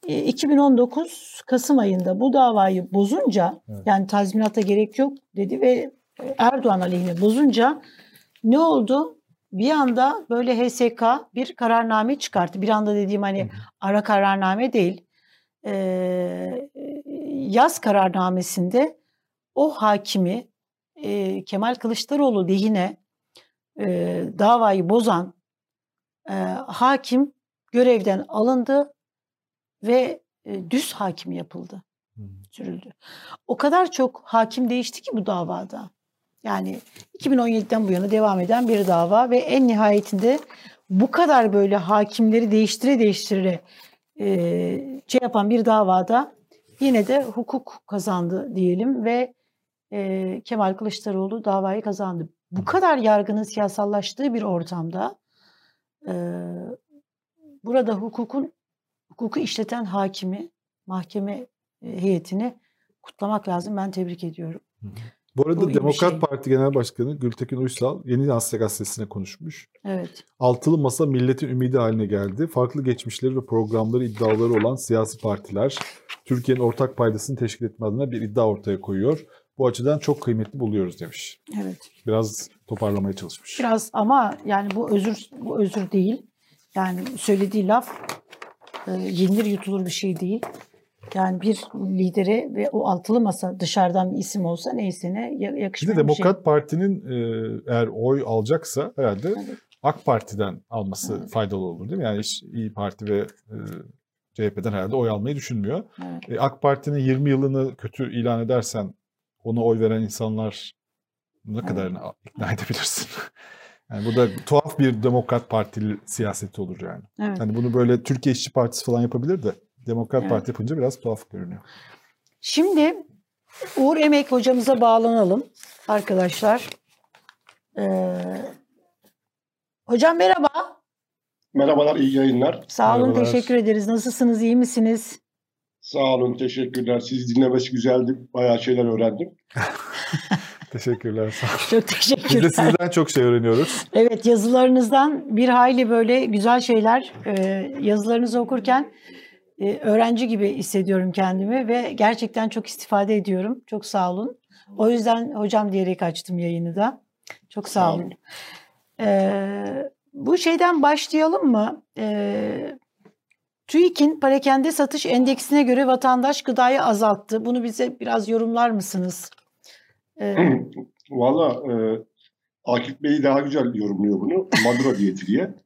e, 2019 Kasım ayında bu davayı bozunca Evet. yani tazminata gerek yok dedi ve Erdoğan aleyhine bozunca ne oldu? Bir anda böyle HSK bir kararname çıkarttı. Bir anda dediğim hani ara kararname değil. Ee, yaz kararnamesinde o hakimi e, Kemal Kılıçdaroğlu lehine e, davayı bozan e, hakim görevden alındı ve e, düz hakim yapıldı, sürüldü. O kadar çok hakim değişti ki bu davada. Yani 2017'den bu yana devam eden bir dava ve en nihayetinde bu kadar böyle hakimleri değiştire değiştire e, şey yapan bir davada yine de hukuk kazandı diyelim ve e, Kemal Kılıçdaroğlu davayı kazandı. Bu kadar yargının siyasallaştığı bir ortamda e, burada hukukun hukuku işleten hakimi, mahkeme e, heyetini kutlamak lazım. Ben tebrik ediyorum. Bu arada Bu Demokrat şey. Parti Genel Başkanı Gültekin Uysal Yeni Asya Gazetesi'ne konuşmuş. Evet. Altılı masa milletin ümidi haline geldi. Farklı geçmişleri ve programları iddiaları olan siyasi partiler Türkiye'nin ortak paydasını teşkil etme adına bir iddia ortaya koyuyor. Bu açıdan çok kıymetli buluyoruz demiş. Evet. Biraz toparlamaya çalışmış. Biraz ama yani bu özür bu özür değil. Yani söylediği laf e, yenilir yutulur bir şey değil. Yani bir lidere ve o altılı masa dışarıdan bir isim olsa neyse ne ya- Şimdi yakışmayan bir şey. Demokrat Parti'nin e, eğer oy alacaksa herhalde Evet. AK Parti'den alması Evet. faydalı olur değil mi? Yani hiç İyi Parti ve e, CHP'den herhalde oy almayı düşünmüyor. Evet. E, AK Parti'nin 20 yılını kötü ilan edersen ona oy veren insanlar ne Evet. kadarını ikna edebilirsin? Yani bu da tuhaf bir Demokrat Partili siyaseti olur yani. Evet. Hani bunu böyle Türkiye İşçi Partisi falan yapabilir de Demokrat Evet. Parti yapınca biraz tuhaf görünüyor. Şimdi Uğur Emek hocamıza bağlanalım arkadaşlar. Ee, hocam merhaba. Merhabalar, iyi yayınlar. Sağ olun, Merhabalar. teşekkür ederiz. Nasılsınız, iyi misiniz? Sağ olun, teşekkürler. Siz dinlemesi güzeldi. Bayağı şeyler öğrendim. Teşekkürler. Sağ olun. Çok Biz de teşekkürler. sizden çok şey öğreniyoruz. Evet, yazılarınızdan bir hayli böyle güzel şeyler, e, yazılarınızı okurken e, öğrenci gibi hissediyorum kendimi ve gerçekten çok istifade ediyorum. Çok sağ olun. O yüzden hocam diyerek açtım yayını da. Çok sağ Sağ olun. olun. Ee, bu şeyden başlayalım mı? Ee, TÜİK'in parakende satış endeksine göre vatandaş gıdayı azalttı. Bunu bize biraz yorumlar mısınız? Ee, Valla e, Akif Bey daha güzel yorumluyor bunu. Maduro diyeti diye.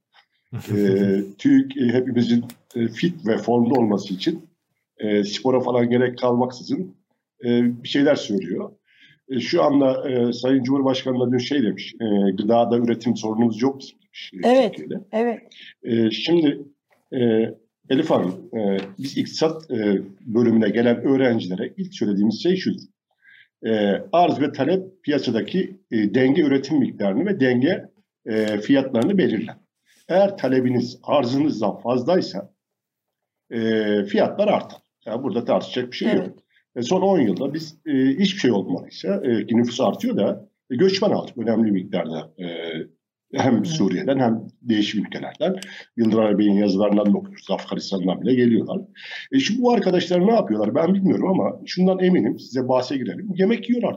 E, TÜİK e, hepimizin e, fit ve formda olması için e, spora falan gerek kalmaksızın e, bir şeyler söylüyor. E, şu anda e, Sayın Cumhurbaşkanı da dün şey demiş, e, gıdada üretim sorunumuz yok demiş. e, Evet. Türkiye'de. evet, Ee, şimdi e, Elif Hanım, e, biz iktisat e, bölümüne gelen öğrencilere ilk söylediğimiz şey şudur. E, arz ve talep piyasadaki e, denge üretim miktarını ve denge e, fiyatlarını belirler. Eğer talebiniz arzınızdan fazlaysa e, fiyatlar artar. Yani burada tartışacak bir şey yok. evet. E, son 10 yılda biz e, hiçbir şey olmadıysa e, ki nüfus artıyor da e, göçmen aldık önemli miktarda. E, hem Suriye'den hem değişik ülkelerden. Yıldıray Bey'in yazılarından da okuyoruz. Afganistan'dan bile geliyorlar. E şimdi bu arkadaşlar ne yapıyorlar ben bilmiyorum ama şundan eminim size bahse girelim. Yemek yiyorlar.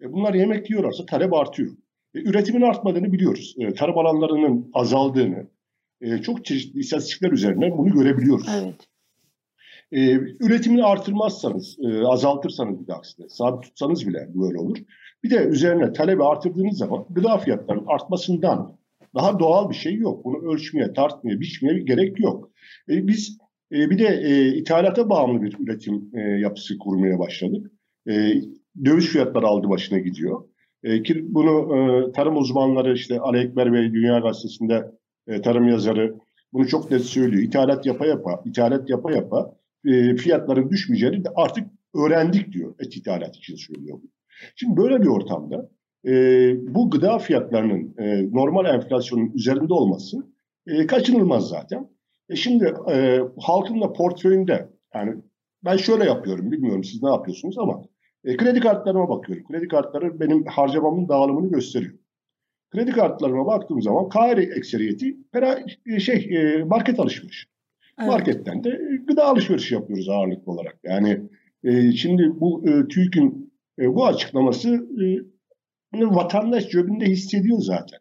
E bunlar yemek yiyorlarsa talep artıyor. E, üretimin artmadığını biliyoruz. E, tarım alanlarının azaldığını, e, çok çeşitli istatistikler üzerinden bunu görebiliyoruz. evet. E, üretimini artırmazsanız, e, azaltırsanız bir de aksine, sabit tutsanız bile böyle olur. Bir de üzerine talebi artırdığınız zaman gıda fiyatlarının artmasından daha doğal bir şey yok. Bunu ölçmeye, tartmaya, biçmeye gerek yok. E, biz e, bir de e, ithalata bağımlı bir üretim e, yapısı kurmaya başladık. E, döviz fiyatları aldı başına gidiyor. E, ki bunu e, tarım uzmanları işte Ali Ekber Bey Dünya Gazetesi'nde e, tarım yazarı bunu çok net söylüyor. İthalat yapa yapa, ithalat yapa yapa e, fiyatların düşmeyeceğini de artık öğrendik diyor et ithalat için söylüyor. Şimdi böyle bir ortamda e, bu gıda fiyatlarının e, normal enflasyonun üzerinde olması e, kaçınılmaz zaten. E şimdi e, halkın da portföyünde yani ben şöyle yapıyorum bilmiyorum siz ne yapıyorsunuz ama e, kredi kartlarıma bakıyorum. Kredi kartları benim harcamamın dağılımını gösteriyor. Kredi kartlarıma baktığım zaman KR ekseriyeti pera, e, şey e, market alışveriş. evet. Marketten de gıda alışverişi yapıyoruz ağırlıklı olarak. Yani e, şimdi bu e, TÜİK'in e, bu açıklaması e, vatandaş cebinde hissediyor zaten.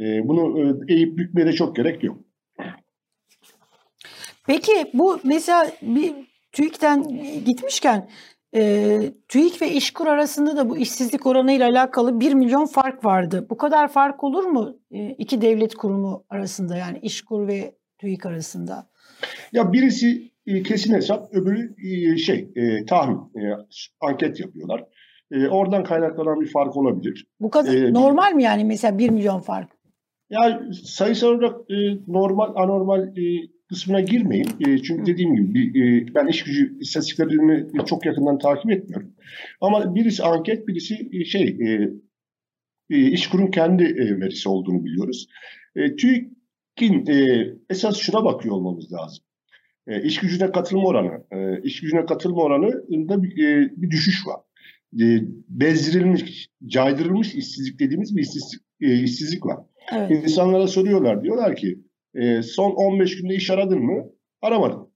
E, bunu e, eğip bükmeye de çok gerek yok. Peki bu mesela bir TÜİK'ten gitmişken e, TÜİK ve İşkur arasında da bu işsizlik oranıyla alakalı 1 milyon fark vardı. Bu kadar fark olur mu e, iki devlet kurumu arasında yani İşkur ve TÜİK arasında? Ya birisi e, kesin hesap, öbürü e, şey e, tahmin, e, anket yapıyorlar. E, oradan kaynaklanan bir fark olabilir. Bu kadar Ee, normal mi yani mesela 1 milyon fark? Yani sayısal olarak e, normal, anormal e, kısmına girmeyin. E, çünkü dediğim gibi bir, e, ben iş gücü istatistiklerini çok yakından takip etmiyorum. Ama birisi anket, birisi e, şey e, e, işkurun kendi e, verisi olduğunu biliyoruz. E, TÜİK'in e, esas şuna bakıyor olmamız lazım. E, iş gücüne katılma oranı, e, iş gücüne katılma oranında bir, e, bir düşüş var. E, bezdirilmiş, caydırılmış işsizlik dediğimiz bir işsizlik, e, işsizlik var. Evet. İnsanlara soruyorlar. Diyorlar ki e, son 15 günde iş aradın mı? Aramadım.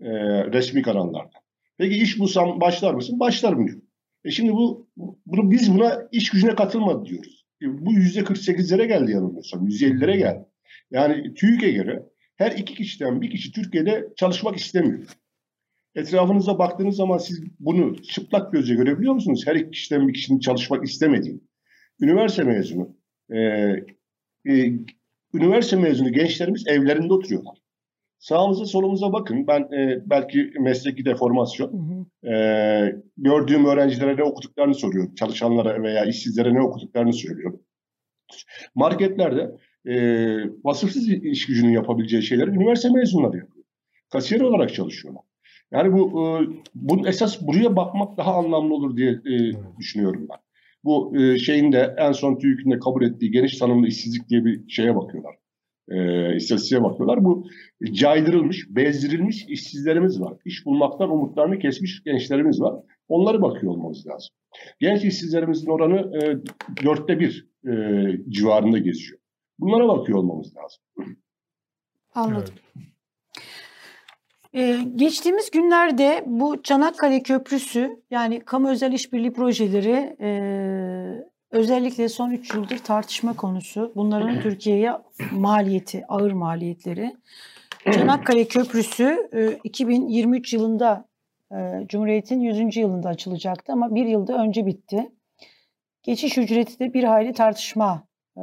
E, resmi kanallarda. Peki iş bulsam başlar mısın? Başlarım diyor. E şimdi bu bunu biz buna iş gücüne katılmadı diyoruz. E, bu yüzde 48'lere geldi yanılmıyorsam. 150'lere geldi. Yani TÜİK'e göre her iki kişiden bir kişi Türkiye'de çalışmak istemiyor. Etrafınıza baktığınız zaman siz bunu çıplak gözle görebiliyor musunuz? Her iki kişiden bir kişinin çalışmak istemediğini. Üniversite mezunu, e, e, üniversite mezunu gençlerimiz evlerinde oturuyorlar. Sağımıza solumuza bakın. Ben e, belki mesleki deformasyon. Hı hı. E, gördüğüm öğrencilere ne okuduklarını soruyorum. Çalışanlara veya işsizlere ne okuduklarını söylüyorum. Marketlerde e, vasıfsız iş gücünün yapabileceği şeyleri üniversite mezunları yapıyor. Kasiyer olarak çalışıyorlar. Yani bu e, bunun esas buraya bakmak daha anlamlı olur diye e, düşünüyorum ben. Bu e, şeyin de en son TÜİK'in de kabul ettiği geniş tanımlı işsizlik diye bir şeye bakıyorlar. E, istatistiğe bakıyorlar. Bu caydırılmış, bezdirilmiş işsizlerimiz var. İş bulmaktan umutlarını kesmiş gençlerimiz var. Onları bakıyor olmamız lazım. Genç işsizlerimizin oranı e, dörtte bir e, civarında geziyor. Bunlara bakıyor olmamız lazım. Anladım. Ee, geçtiğimiz günlerde bu Çanakkale Köprüsü yani kamu özel işbirliği projeleri e, özellikle son 3 yıldır tartışma konusu. Bunların Türkiye'ye maliyeti, ağır maliyetleri. Çanakkale Köprüsü e, 2023 yılında e, Cumhuriyet'in 100. yılında açılacaktı ama bir yılda önce bitti. Geçiş ücreti de bir hayli tartışma e,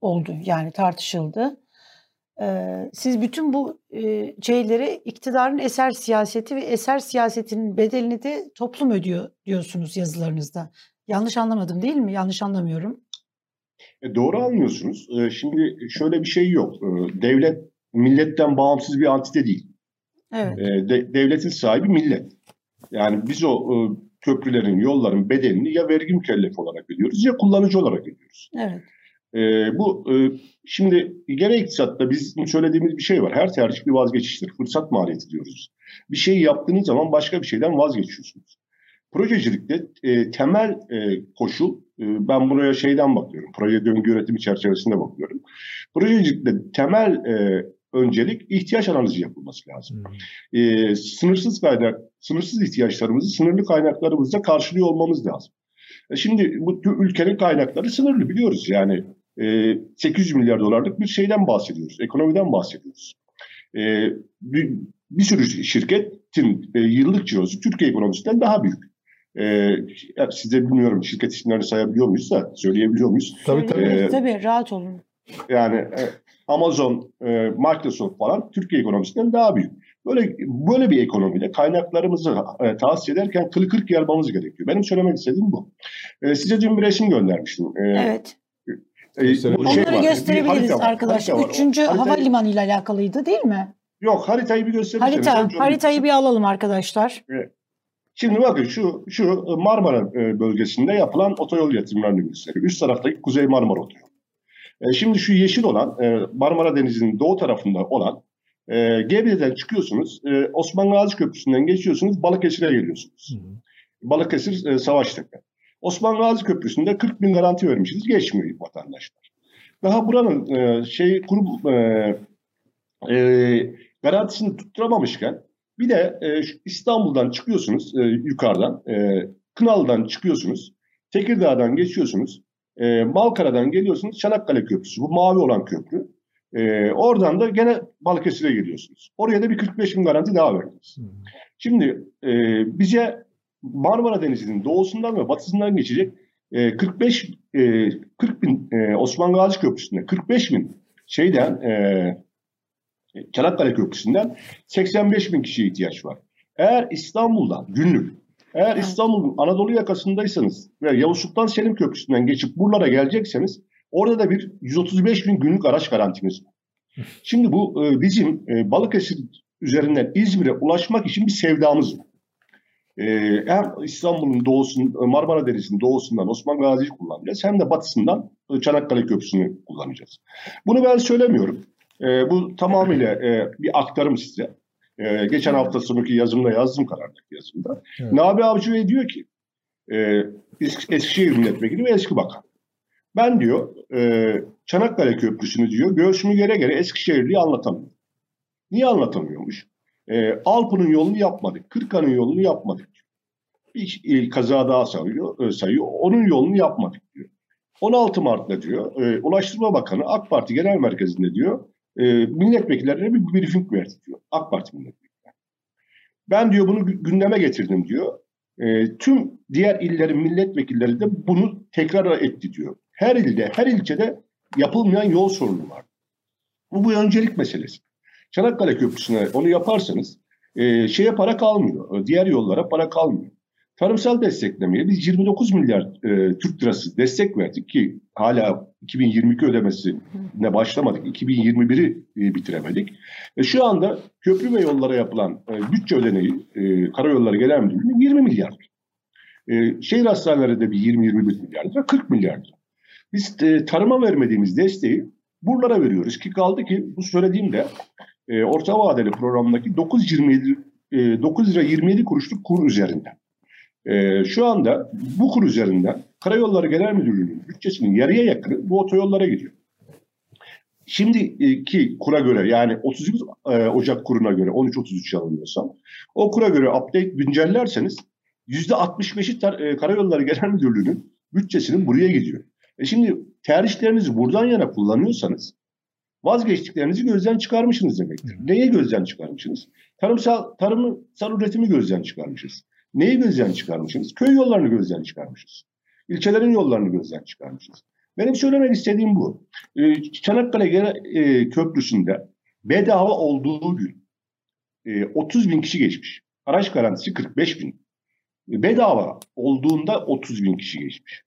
oldu yani tartışıldı. Siz bütün bu şeyleri iktidarın eser siyaseti ve eser siyasetinin bedelini de toplum ödüyor diyorsunuz yazılarınızda. Yanlış anlamadım değil mi? Yanlış anlamıyorum. E, doğru anlıyorsunuz. Şimdi şöyle bir şey yok. Devlet milletten bağımsız bir antite değil. Evet. De, devletin sahibi millet. Yani biz o köprülerin, yolların bedelini ya vergi mükellefi olarak ödüyoruz ya kullanıcı olarak ödüyoruz. Evet. E, bu e, şimdi gene iktisatta bizim söylediğimiz bir şey var. Her tercih bir vazgeçiştir. Fırsat maliyeti diyoruz. Bir şeyi yaptığınız zaman başka bir şeyden vazgeçiyorsunuz. Projecilikte e, temel e, koşul, e, ben buraya şeyden bakıyorum, proje döngü yönetimi çerçevesinde bakıyorum. Projecilikte temel e, öncelik ihtiyaç analizi yapılması lazım. Hmm. E, sınırsız kaynak, sınırsız ihtiyaçlarımızı sınırlı kaynaklarımızla karşılıyor olmamız lazım. E, şimdi bu ülkenin kaynakları sınırlı biliyoruz. Yani e, 800 milyar dolarlık bir şeyden bahsediyoruz, ekonomiden bahsediyoruz. E, bir, bir sürü şirketin e, yıllık cirosu Türkiye ekonomisinden daha büyük. Ee, size bilmiyorum şirket isimlerini sayabiliyor muyuz da söyleyebiliyor muyuz? Tabii tabii. Ee, tabii rahat olun. Yani e, Amazon, e, Microsoft falan Türkiye ekonomisinden daha büyük. Böyle böyle bir ekonomide kaynaklarımızı e, tahsis ederken kılı kırk yarmamız gerekiyor. Benim söylemek istediğim bu. E, size dün bir resim göndermiştim. E, evet. E, bu şey Onları var, gösterebiliriz arkadaşlar. Üçüncü havalimanı ile alakalıydı değil mi? Yok haritayı bir gösterebiliriz. Harita, haritayı bir alalım arkadaşlar. Evet. Şimdi bakın şu şu Marmara e, bölgesinde yapılan otoyol yatırımlarını gösteriyor. Üst taraftaki Kuzey Marmara otoyolu. E, şimdi şu yeşil olan e, Marmara Denizi'nin doğu tarafında olan Gebze'den çıkıyorsunuz. Osman Gazi Köprüsü'nden geçiyorsunuz. Balıkesir'e geliyorsunuz. Hı hı. Balıkesir Savaştepe. Osman Gazi Köprüsü'nde 40 bin garanti vermişiz. Geçmiyor vatandaşlar. Daha buranın şey kurum garantisini tutturamamışken bir de e, İstanbul'dan çıkıyorsunuz e, yukarıdan, e, Kınalı'dan çıkıyorsunuz, Tekirdağ'dan geçiyorsunuz, e, Malkara'dan geliyorsunuz, Çanakkale Köprüsü, bu mavi olan köprü. E, oradan da gene Balıkesir'e geliyorsunuz. Oraya da bir 45 bin garanti daha verdiniz. Hmm. Şimdi e, bize Marmara Denizi'nin doğusundan ve batısından geçecek e, 45 e, 40 bin e, Osman Gazi Köprüsü'nde 45 bin şeyden e, Çanakkale Köprüsü'nden 85 bin kişiye ihtiyaç var. Eğer İstanbul'dan günlük, eğer İstanbul'un Anadolu yakasındaysanız ve Yavuz Sultan Selim Köprüsü'nden geçip buralara gelecekseniz orada da bir 135 bin günlük araç garantimiz var. Şimdi bu e, bizim e, Balıkesir üzerinden İzmir'e ulaşmak için bir sevdamız var. E, hem İstanbul'un doğusun, Marmara Denizi'nin doğusundan Osman Gazi'yi kullanacağız hem de batısından Çanakkale Köprüsü'nü kullanacağız. Bunu ben söylemiyorum. E, bu tamamıyla e, bir aktarım size. E, geçen hafta sonraki yazımda yazdım karardaki yazımda. Evet. Nabi Avcı diyor ki e, Eskişehir Milletvekili ve eski bakan. Ben diyor e, Çanakkale Köprüsü'nü diyor göğsümü gere gere Eskişehirli'yi anlatamıyorum. Niye anlatamıyormuş? E, Alpı'nın yolunu yapmadık. Kırkan'ın yolunu yapmadık. Bir e, kaza daha sayıyor, e, sayıyor. Onun yolunu yapmadık diyor. 16 Mart'ta diyor e, Ulaştırma Bakanı AK Parti Genel Merkezi'nde diyor e, milletvekillerine bir briefing verdi diyor. AK Parti milletvekilleri. Ben diyor bunu gündeme getirdim diyor. E, tüm diğer illerin milletvekilleri de bunu tekrar etti diyor. Her ilde, her ilçede yapılmayan yol sorunu var. Bu bu öncelik meselesi. Çanakkale Köprüsü'ne onu yaparsanız e, şeye para kalmıyor. Diğer yollara para kalmıyor. Tarımsal desteklemeye biz 29 milyar e, Türk lirası destek verdik ki hala 2022 ödemesine başlamadık. 2021'i e, bitiremedik. E, şu anda köprü ve yollara yapılan e, bütçe ödeneği e, Karayolları Müdürlüğü'nün 20 milyar. E, şehir hastaneleri de bir 20-21 milyar lira, 40 milyar. Biz e, tarıma vermediğimiz desteği buralara veriyoruz ki kaldı ki bu söylediğimde e, orta vadeli programındaki 9.27 e, 9 lira 27 kuruşluk kur üzerinden. E, şu anda bu kur üzerinden Karayolları Genel Müdürlüğü'nün bütçesinin yarıya yakını bu otoyollara gidiyor. Şimdiki kura göre yani 31 e, Ocak kuruna göre 13.33 yanılmıyorsam o kura göre update güncellerseniz %65'i tar- e, Karayolları Genel Müdürlüğü'nün bütçesinin buraya gidiyor. E şimdi tercihlerinizi buradan yana kullanıyorsanız vazgeçtiklerinizi gözden çıkarmışsınız demektir. Neye gözden çıkarmışsınız? Tarımsal, tarımsal üretimi gözden çıkarmışız. Neyi gözden çıkarmışız? Köy yollarını gözden çıkarmışız. İlçelerin yollarını gözden çıkarmışız. Benim söylemek istediğim bu. Ee, Çanakkale e, Köprüsü'nde bedava olduğu gün 30 e, bin kişi geçmiş. Araç garantisi 45 bin. E, bedava olduğunda 30 bin kişi geçmiş.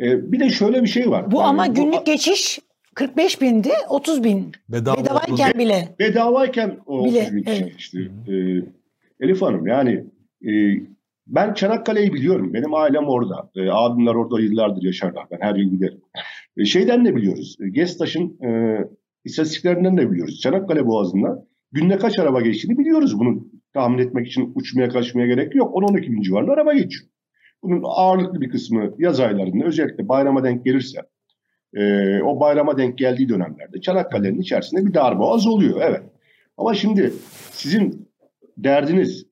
Bir de şöyle bir şey var. Bu yani ama günlük bu, geçiş 45 bindi, 30 bin. Bedava Bedavayken oldu. bile. Bedavayken o bile, 30 bin kişi evet. Ee, Elif Hanım yani e, ben Çanakkale'yi biliyorum. Benim ailem orada. E, abimler orada yıllardır yaşarlar. Ben her yıl giderim. E, şeyden de biliyoruz. E, Gestaş'ın e, istatistiklerinden de biliyoruz. Çanakkale Boğazı'nda günde kaç araba geçtiğini biliyoruz. Bunu tahmin etmek için uçmaya kaçmaya gerek yok. 10-12 bin civarında araba geçiyor. Bunun ağırlıklı bir kısmı yaz aylarında özellikle bayrama denk gelirse e, o bayrama denk geldiği dönemlerde Çanakkale'nin içerisinde bir darboğaz oluyor. Evet. Ama şimdi sizin derdiniz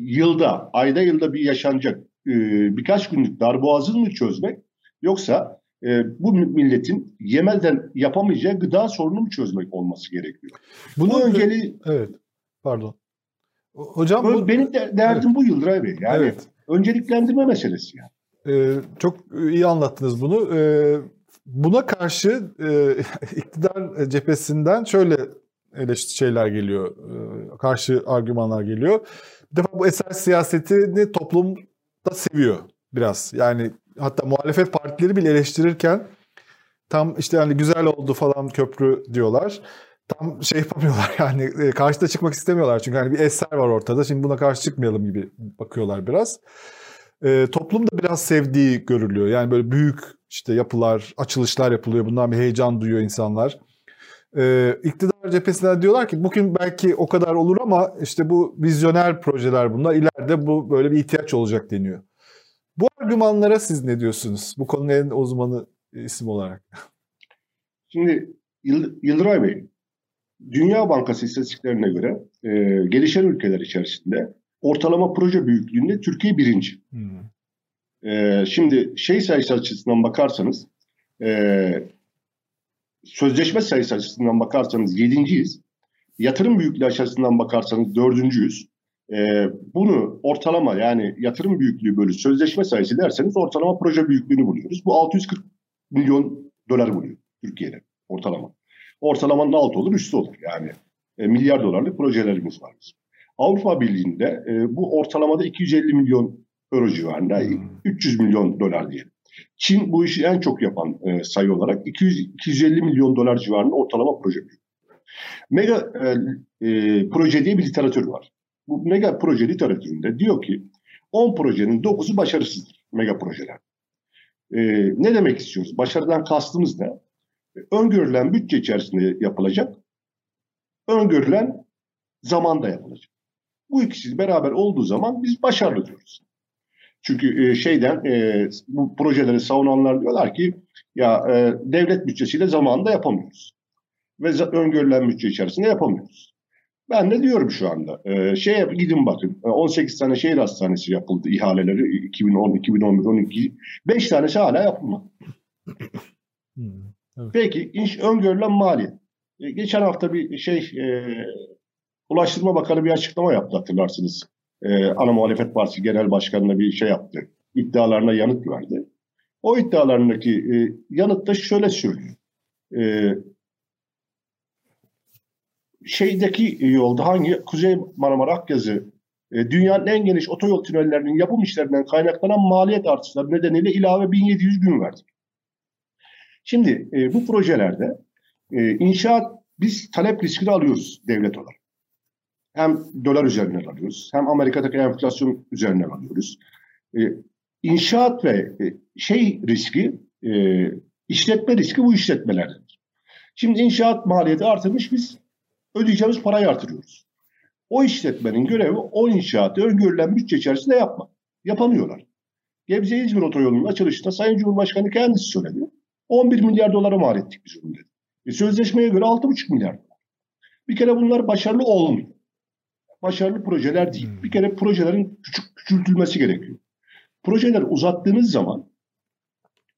yılda, ayda yılda bir yaşanacak e, birkaç günlük darboğazını mı çözmek yoksa e, bu milletin yemeden yapamayacağı gıda sorunu mu çözmek olması gerekiyor? Bunu bu önceliği... Evet, pardon. Hocam bu, benim de derdim evet. bu Yıldıray Bey. Yani evet. önceliklendirme meselesi yani. Ee, çok iyi anlattınız bunu. Ee, buna karşı e, iktidar cephesinden şöyle eleştiri şeyler geliyor, e, karşı argümanlar geliyor. Bir defa bu eser siyasetini toplum da seviyor biraz. Yani hatta muhalefet partileri bile eleştirirken tam işte yani güzel oldu falan köprü diyorlar. Tam şey yapamıyorlar yani e, karşıda çıkmak istemiyorlar çünkü hani bir eser var ortada. Şimdi buna karşı çıkmayalım gibi bakıyorlar biraz. E, toplum da biraz sevdiği görülüyor. Yani böyle büyük işte yapılar, açılışlar yapılıyor. Bundan bir heyecan duyuyor insanlar e, iktidar cephesinden diyorlar ki bugün belki o kadar olur ama işte bu vizyoner projeler bunlar ileride bu böyle bir ihtiyaç olacak deniyor. Bu argümanlara siz ne diyorsunuz? Bu konunun en uzmanı isim olarak. Şimdi Yıldıray Bey, Dünya Bankası istatistiklerine göre e, gelişen ülkeler içerisinde ortalama proje büyüklüğünde Türkiye birinci. Hmm. E, şimdi şey sayısı açısından bakarsanız e, sözleşme sayısı açısından bakarsanız yedinciyiz. Yatırım büyüklüğü açısından bakarsanız dördüncüyüz. Ee, bunu ortalama yani yatırım büyüklüğü bölü sözleşme sayısı derseniz ortalama proje büyüklüğünü buluyoruz. Bu 640 milyon dolar buluyor Türkiye'de ortalama. Ortalamanın altı olur üstü olur yani. E, milyar dolarlık projelerimiz var bizim. Avrupa Birliği'nde e, bu ortalamada 250 milyon euro civarında, hmm. 300 milyon dolar diyelim. Çin bu işi en çok yapan e, sayı olarak 200 250 milyon dolar civarında ortalama proje. Mega e, e, proje diye bir literatür var. Bu mega proje literatüründe diyor ki 10 projenin 9'u başarısızdır mega projeler. E, ne demek istiyoruz? Başarıdan kastımız ne? Öngörülen bütçe içerisinde yapılacak, öngörülen zamanda yapılacak. Bu ikisi beraber olduğu zaman biz başarılı diyoruz. Çünkü e, şeyden e, bu projeleri savunanlar diyorlar ki ya e, devlet bütçesiyle zamanında yapamıyoruz. Ve öngörülen bütçe içerisinde yapamıyoruz. Ben de diyorum şu anda. E, şeye gidin bakın. 18 tane şehir hastanesi yapıldı ihaleleri 2010, 2011, 12. 5 tanesi hala yapılmadı. Hmm, evet. Peki iş, öngörülen maliyet. E, geçen hafta bir şey e, Ulaştırma Bakanı bir açıklama yaptı hatırlarsınız e, ana muhalefet partisi genel başkanına bir şey yaptı. İddialarına yanıt verdi. O iddialarındaki e, yanıt da şöyle söylüyor. E, şeydeki yolda hangi Kuzey Marmara Akyazı e, dünyanın en geniş otoyol tünellerinin yapım işlerinden kaynaklanan maliyet artışları nedeniyle ilave 1700 gün verdik. Şimdi e, bu projelerde e, inşaat biz talep riskini alıyoruz devlet olarak. Hem dolar üzerinden alıyoruz, hem Amerika'daki enflasyon üzerinden alıyoruz. E, inşaat ve e, şey riski, e, işletme riski bu işletmelerdir. Şimdi inşaat maliyeti artırmış, biz ödeyeceğimiz parayı artırıyoruz. O işletmenin görevi o inşaatı öngörülen bütçe içerisinde yapmak. Yapamıyorlar. Gebze-İzmir otoyolunun açılışında Sayın Cumhurbaşkanı kendisi söyledi. 11 milyar dolara mal ettik biz onu dedi. E, sözleşmeye göre 6,5 milyar dolar. Bir kere bunlar başarılı olmuyor. Başarılı projeler değil. Bir kere projelerin küçük küçültülmesi gerekiyor. Projeler uzattığınız zaman,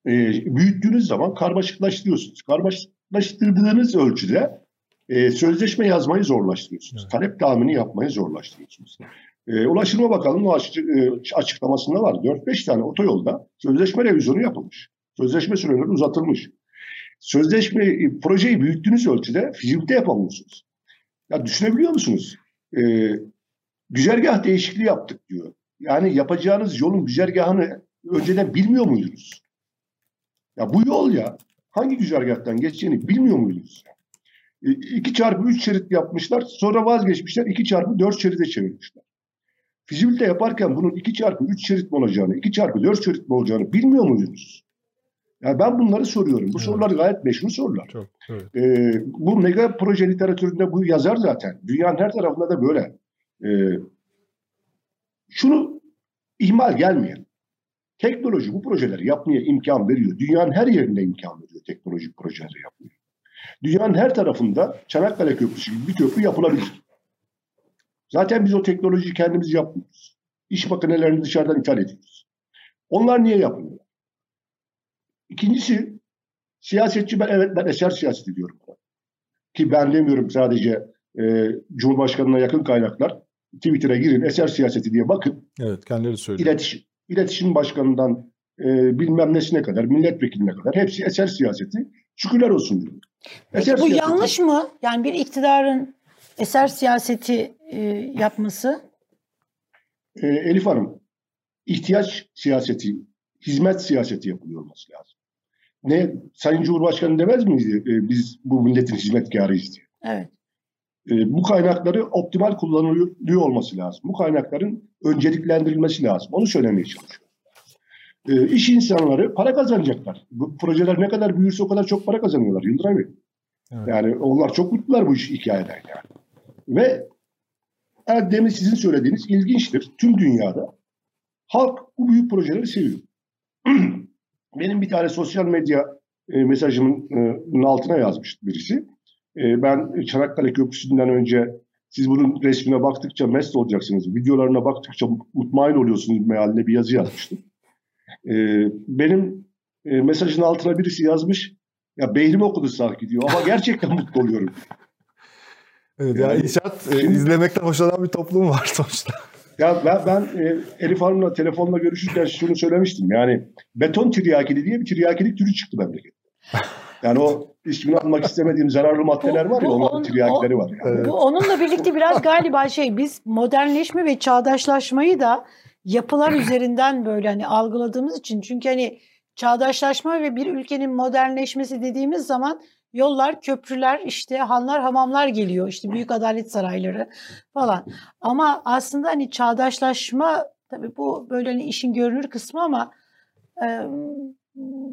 e, büyüttüğünüz zaman karmaşıklaştırıyorsunuz. Karmaşıklaştırdığınız ölçüde e, sözleşme yazmayı zorlaştırıyorsunuz. Evet. Talep tahmini yapmayı zorlaştırıyorsunuz. E, Ulaştırma Bakanlığı'nın e, açıklamasında var. 4-5 tane otoyolda sözleşme revizyonu yapılmış. Sözleşme süreleri uzatılmış. Sözleşme, projeyi büyüttüğünüz ölçüde fizibilite yapamıyorsunuz. Ya düşünebiliyor musunuz? E, güzergah değişikliği yaptık diyor. Yani yapacağınız yolun güzergahını önceden bilmiyor muydunuz? Ya bu yol ya hangi güzergahtan geçeceğini bilmiyor muydunuz? 2 e, çarpı 3 şerit yapmışlar. Sonra vazgeçmişler. 2 çarpı 4 şeride çevirmişler. Fizibilite yaparken bunun 2 çarpı 3 şerit mi olacağını, 2 çarpı 4 şerit mi olacağını bilmiyor muydunuz? Yani ben bunları soruyorum. Bu evet. sorular gayet meşhur sorular. Çok, evet. ee, bu mega proje literatüründe bu yazar zaten. Dünyanın her tarafında da böyle. Ee, şunu ihmal gelmeyen. Teknoloji bu projeleri yapmaya imkan veriyor. Dünyanın her yerinde imkan veriyor teknolojik projeleri yapmaya. Dünyanın her tarafında Çanakkale Köprüsü gibi bir köprü yapılabilir. Zaten biz o teknolojiyi kendimiz yapmıyoruz. İş makinelerini dışarıdan ithal ediyoruz. Onlar niye yapmıyor? İkincisi siyasetçi ben evet ben eser siyaseti diyorum. Ki ben demiyorum sadece e, Cumhurbaşkanı'na yakın kaynaklar Twitter'a girin eser siyaseti diye bakın. Evet kendileri söylüyor. İletişim, iletişim başkanından e, bilmem nesine kadar, milletvekiline kadar hepsi eser siyaseti. Şükürler olsun diyorum. Peki bu siyaseti, yanlış mı? Yani bir iktidarın eser siyaseti e, yapması? E, Elif Hanım, ihtiyaç siyaseti, hizmet siyaseti yapılıyor olması lazım. Ne Sayın Cumhurbaşkanı demez miydi e, biz bu milletin hizmetkarıyız diye? Evet. E, bu kaynakları optimal kullanılıyor olması lazım. Bu kaynakların önceliklendirilmesi lazım. Onu söylemeye çalışıyorum. E, iş insanları para kazanacaklar. Bu projeler ne kadar büyürse o kadar çok para kazanıyorlar Yıldıray Bey. Evet. Yani onlar çok mutlular bu iş hikayeden yani. Ve demin sizin söylediğiniz ilginçtir. Tüm dünyada halk bu büyük projeleri seviyor. Benim bir tane sosyal medya e, mesajımın e, altına yazmıştı birisi. E, ben Çanakkale Köprüsü'nden önce siz bunun resmine baktıkça mest olacaksınız. Videolarına baktıkça mutmain oluyorsunuz mealine bir yazı yazmıştım. E, benim e, mesajın altına birisi yazmış. Ya beynim okudu sanki diyor ama gerçekten mutlu oluyorum. Evet yani, ya inşaat e, izlemekten hoşlanan bir toplum var sonuçta. Ya ben, ben e, Elif Hanım'la telefonla görüşürken şunu söylemiştim. Yani beton tiryakili diye bir tiryakilik türü çıktı memlekette. Yani o ismini almak istemediğim zararlı maddeler var ya bu, onların tiryakileri var. Yani. Bu onunla birlikte biraz galiba şey biz modernleşme ve çağdaşlaşmayı da yapılar üzerinden böyle hani algıladığımız için çünkü hani çağdaşlaşma ve bir ülkenin modernleşmesi dediğimiz zaman yollar, köprüler, işte hanlar, hamamlar geliyor. İşte büyük adalet sarayları falan. Ama aslında hani çağdaşlaşma tabii bu böyle hani işin görünür kısmı ama e,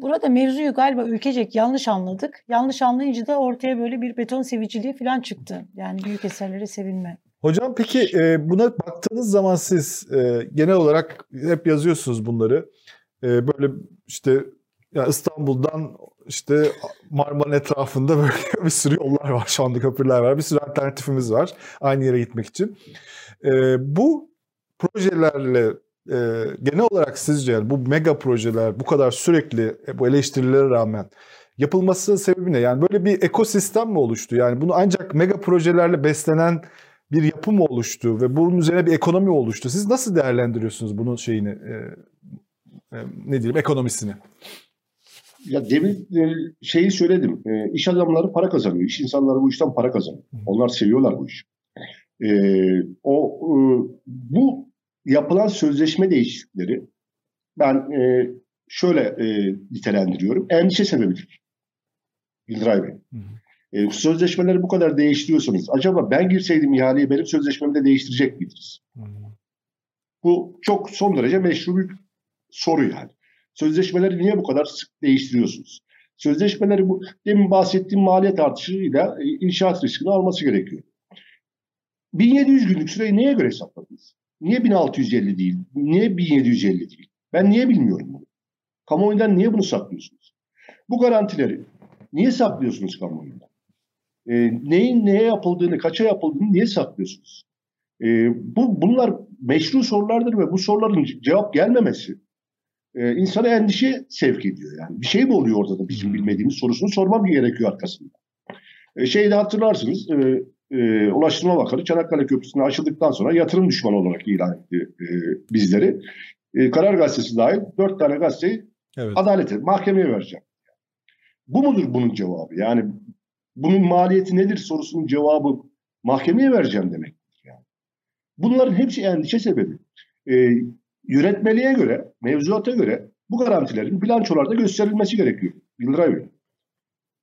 burada mevzuyu galiba ülkecek yanlış anladık. Yanlış anlayınca da ortaya böyle bir beton seviciliği falan çıktı. Yani büyük eserlere sevinme. Hocam peki buna baktığınız zaman siz genel olarak hep yazıyorsunuz bunları. Böyle işte ya İstanbul'dan işte Marmara'nın etrafında böyle bir sürü yollar var şu anda köprüler var. Bir sürü alternatifimiz var aynı yere gitmek için. E, bu projelerle e, genel olarak sizce yani bu mega projeler bu kadar sürekli e, bu eleştirilere rağmen yapılmasının sebebi ne? Yani böyle bir ekosistem mi oluştu? Yani bunu ancak mega projelerle beslenen bir yapı mı oluştu ve bunun üzerine bir ekonomi oluştu? Siz nasıl değerlendiriyorsunuz bunun şeyini, e, e, ne diyeyim, ekonomisini? Ya demin e, şeyi söyledim. E, iş adamları para kazanıyor. İş insanları bu işten para kazanıyor. Onlar seviyorlar bu işi. E, o e, bu yapılan sözleşme değişiklikleri ben e, şöyle e, nitelendiriyorum. Endişe sebebidir. Yıldıray Bey. Hı hı. E, sözleşmeleri bu kadar değiştiriyorsanız acaba ben girseydim ihaleye benim sözleşmemi de değiştirecek miydiniz? Hı. Bu çok son derece meşru bir soru yani. Sözleşmeleri niye bu kadar sık değiştiriyorsunuz? Sözleşmeleri bu demin bahsettiğim maliyet artışıyla e, inşaat riskini alması gerekiyor. 1700 günlük süreyi neye göre hesapladınız? Niye 1650 değil? Niye 1750 değil? Ben niye bilmiyorum bunu? Kamuoyundan niye bunu saklıyorsunuz? Bu garantileri niye saklıyorsunuz kamuoyundan? E, neyin neye yapıldığını, kaça yapıldığını niye saklıyorsunuz? E, bu Bunlar meşru sorulardır ve bu soruların cevap gelmemesi e, insana endişe sevk ediyor. Yani bir şey mi oluyor orada da bizim bilmediğimiz sorusunu sormam gerekiyor arkasında. E, şeyde hatırlarsınız e, e, Ulaştırma Bakanı Çanakkale Köprüsü'nü açıldıktan sonra yatırım düşmanı olarak ilan etti e, bizleri. E, Karar Gazetesi dahil dört tane gazeteyi evet. adalete, mahkemeye vereceğim. Bu mudur bunun cevabı? Yani bunun maliyeti nedir sorusunun cevabı mahkemeye vereceğim demek. Yani. Bunların hepsi endişe sebebi. E, yönetmeliğe göre, mevzuata göre bu garantilerin bilançolarda gösterilmesi gerekiyor. Yıldıray Bey.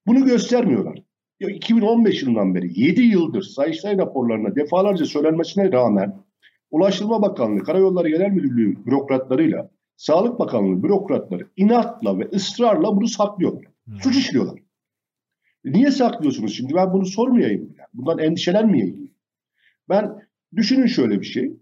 Bunu göstermiyorlar. 2015 yılından beri 7 yıldır Sayıştay raporlarına defalarca söylenmesine rağmen Ulaştırma Bakanlığı, Karayolları Genel Müdürlüğü bürokratlarıyla Sağlık Bakanlığı bürokratları inatla ve ısrarla bunu saklıyorlar. Hmm. Suç işliyorlar. Niye saklıyorsunuz şimdi? Ben bunu sormayayım. Yani. Bundan endişelenmeyeyim. Ben düşünün şöyle bir şey.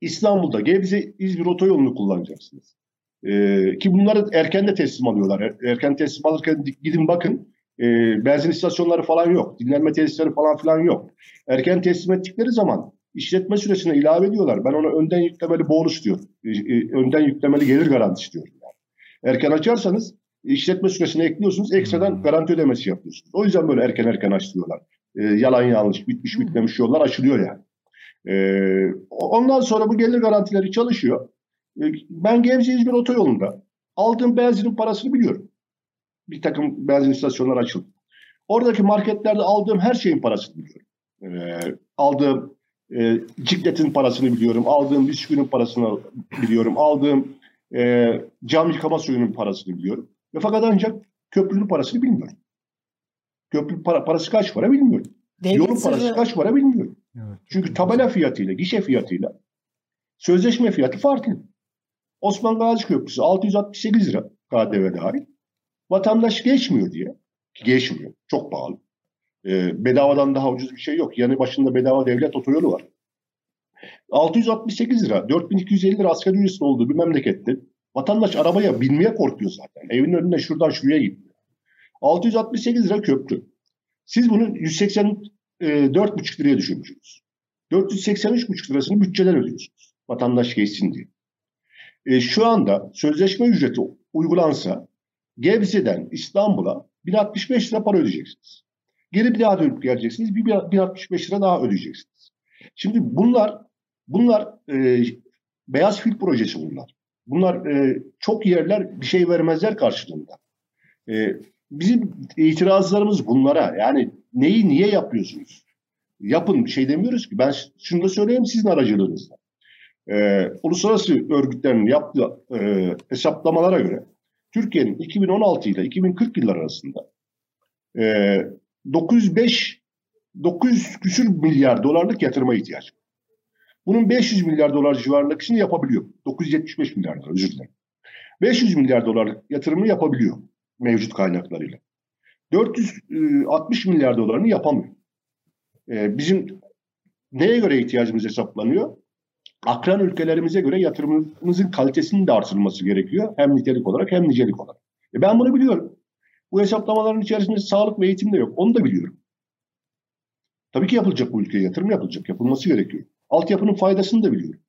İstanbul'da Gebze İzmir otoyolunu kullanacaksınız. Ee, ki bunları erken de teslim alıyorlar. Er, erken teslim alırken gidin bakın. E, benzin istasyonları falan yok. Dinlenme tesisleri falan filan yok. Erken teslim ettikleri zaman işletme süresine ilave ediyorlar. Ben ona önden yüklemeli bonus diyorum. E, e, önden yüklemeli gelir garantisi diyorum. Yani. Erken açarsanız işletme süresine ekliyorsunuz. Ekstradan hmm. garanti ödemesi yapıyorsunuz. O yüzden böyle erken erken açlıyorlar. E, yalan yanlış, bitmiş hmm. bitmemiş yollar açılıyor yani. E, ondan sonra bu gelir garantileri çalışıyor. E, ben Gebze İzmir otoyolunda aldığım benzinin parasını biliyorum. Bir takım benzin istasyonları açıldı. Oradaki marketlerde aldığım her şeyin parasını biliyorum. E, aldığım e, cikletin parasını biliyorum. Aldığım bisküvinin parasını biliyorum. Aldığım e, cam yıkama suyunun parasını biliyorum. Ve fakat ancak köprünün parasını bilmiyorum. Köprü para, parası kaç para bilmiyorum. Devlet Yolun sırrı... parası kaç para bilmiyorum. Evet. Çünkü tabela fiyatıyla, gişe fiyatıyla sözleşme fiyatı farklı. Osman Gazi Köprüsü 668 lira KDV dahil. Vatandaş geçmiyor diye. Ki geçmiyor. Çok pahalı. E, bedavadan daha ucuz bir şey yok. Yani başında bedava devlet otoyolu var. 668 lira, 4250 lira asgari ücretin olduğu bir memlekette vatandaş arabaya binmeye korkuyor zaten. Evin önüne şuradan şuraya gidiyor. 668 lira köprü. Siz bunu 184,5 liraya düşürmüşsünüz. 483,5 lirasını bütçeler ödüyorsunuz. Vatandaş geçsin diye. E, şu anda sözleşme ücreti uygulansa Gebze'den İstanbul'a 1065 lira para ödeyeceksiniz. Geri bir daha dönüp geleceksiniz. Bir, bir 65 lira daha ödeyeceksiniz. Şimdi bunlar bunlar e, beyaz fil projesi bunlar. Bunlar e, çok yerler bir şey vermezler karşılığında. E, bizim itirazlarımız bunlara. Yani neyi niye yapıyorsunuz? Yapın bir şey demiyoruz ki. Ben şunu da söyleyeyim sizin aracılığınızla. E, uluslararası örgütlerin yaptığı e, hesaplamalara göre Türkiye'nin 2016 ile 2040 yıllar arasında e, 905 900 küsür milyar dolarlık yatırıma ihtiyaç. Bunun 500 milyar dolar civarındakini yapabiliyor. 975 milyar dolar özür dilerim. 500 milyar dolarlık yatırımı yapabiliyor mevcut kaynaklarıyla. 460 milyar dolarını yapamıyor. Ee, bizim neye göre ihtiyacımız hesaplanıyor? Akran ülkelerimize göre yatırımımızın kalitesinin de artırılması gerekiyor. Hem nitelik olarak hem nicelik olarak. E ben bunu biliyorum. Bu hesaplamaların içerisinde sağlık ve eğitim de yok. Onu da biliyorum. Tabii ki yapılacak bu ülkeye yatırım yapılacak. Yapılması gerekiyor. Altyapının faydasını da biliyorum.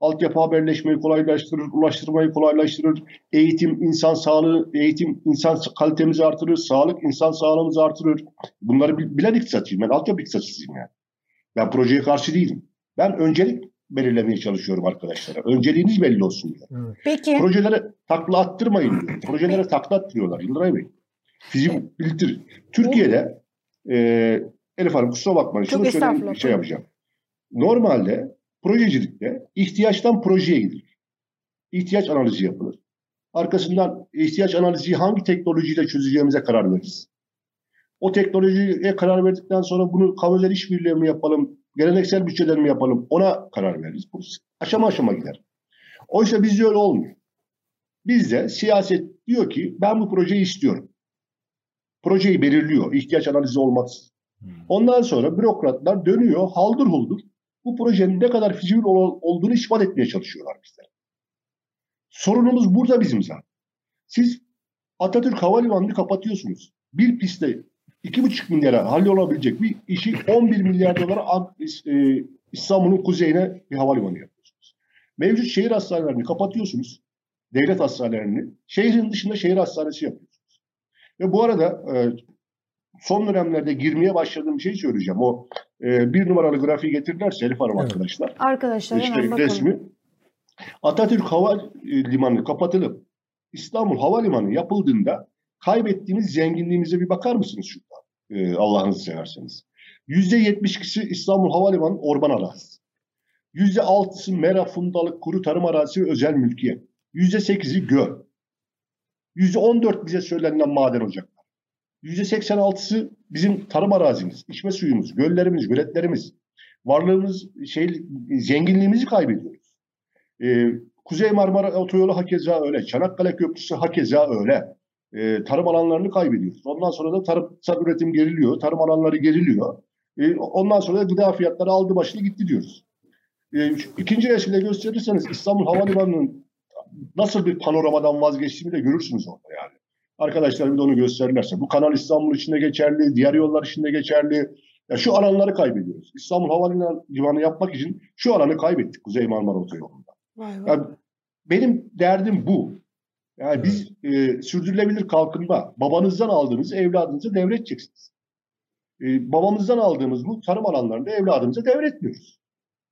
Altyapı haberleşmeyi kolaylaştırır, ulaştırmayı kolaylaştırır. Eğitim, insan sağlığı, eğitim, insan kalitemizi artırır. Sağlık, insan sağlığımızı artırır. Bunları bilen iktisatçıyım. Ben altyapı iktisatçısıyım yani. Ben projeye karşı değilim. Ben öncelik belirlemeye çalışıyorum arkadaşlara. Önceliğiniz belli olsun diyor. Peki. Projelere takla attırmayın diyor. Projelere takla attırıyorlar Yıldıray Bey. Fizik bildir. Türkiye'de e, Elif Hanım kusura bakmayın. Şunu söyleyeyim, şey yapacağım. Normalde projecilikte ihtiyaçtan projeye gidilir. İhtiyaç analizi yapılır. Arkasından ihtiyaç analizi hangi teknolojiyle çözeceğimize karar veririz. O teknolojiye karar verdikten sonra bunu kamuoyu işbirliği mi yapalım, geleneksel bütçeler mi yapalım ona karar veririz. Bu aşama aşama gider. Oysa bizde öyle olmuyor. Bizde siyaset diyor ki ben bu projeyi istiyorum. Projeyi belirliyor ihtiyaç analizi olmaz. Ondan sonra bürokratlar dönüyor haldır huldur bu projenin ne kadar fizibil olduğunu ispat etmeye çalışıyorlar bizler. Sorunumuz burada bizim zaten. Siz Atatürk Havalimanı'nı kapatıyorsunuz. Bir pistte 2,5 milyara hallolabilecek bir işi 11 milyar dolara e, İstanbul'un kuzeyine bir havalimanı yapıyorsunuz. Mevcut şehir hastanelerini kapatıyorsunuz. Devlet hastanelerini. Şehrin dışında şehir hastanesi yapıyorsunuz. Ve bu arada e, son dönemlerde girmeye başladığım şey söyleyeceğim. O e, bir numaralı grafiği getirdilerse Elif Hanım evet. arkadaşlar. Arkadaşlar işte hemen bakalım. resmi. Atatürk Havalimanı kapatılıp İstanbul Havalimanı yapıldığında kaybettiğimiz zenginliğimize bir bakar mısınız şurada? Ee, Allah'ınızı severseniz. %72'si İstanbul Havalimanı orman arazisi. %6'sı mera, fundalık, kuru tarım arazisi ve özel mülkiyet. %8'i göl. %14 bize söylenilen maden ocaklar. %86'sı bizim tarım arazimiz, içme suyumuz, göllerimiz, göletlerimiz. Varlığımız, şey, zenginliğimizi kaybediyoruz. Ee, Kuzey Marmara Otoyolu hakeza öyle. Çanakkale Köprüsü hakeza öyle. Ee, tarım alanlarını kaybediyoruz. Ondan sonra da tarımsal üretim geriliyor. Tarım alanları geriliyor. Ee, ondan sonra da gıda fiyatları aldı başını gitti diyoruz. Ee, ikinci resimde gösterirseniz İstanbul Havalimanı'nın nasıl bir panoramadan vazgeçtiğini de görürsünüz orada yani. Arkadaşlar bir de onu gösterirlerse. Bu kanal İstanbul içinde geçerli, diğer yollar içinde geçerli. Ya şu alanları kaybediyoruz. İstanbul Havalimanı yapmak için şu alanı kaybettik Kuzey Marmara Otoyolu'nda. Vay vay. Yani benim derdim bu. Yani biz e, sürdürülebilir kalkınma, babanızdan aldığınızı evladınıza devredeceksiniz. E, babamızdan aldığımız bu tarım alanlarında evladımıza devretmiyoruz.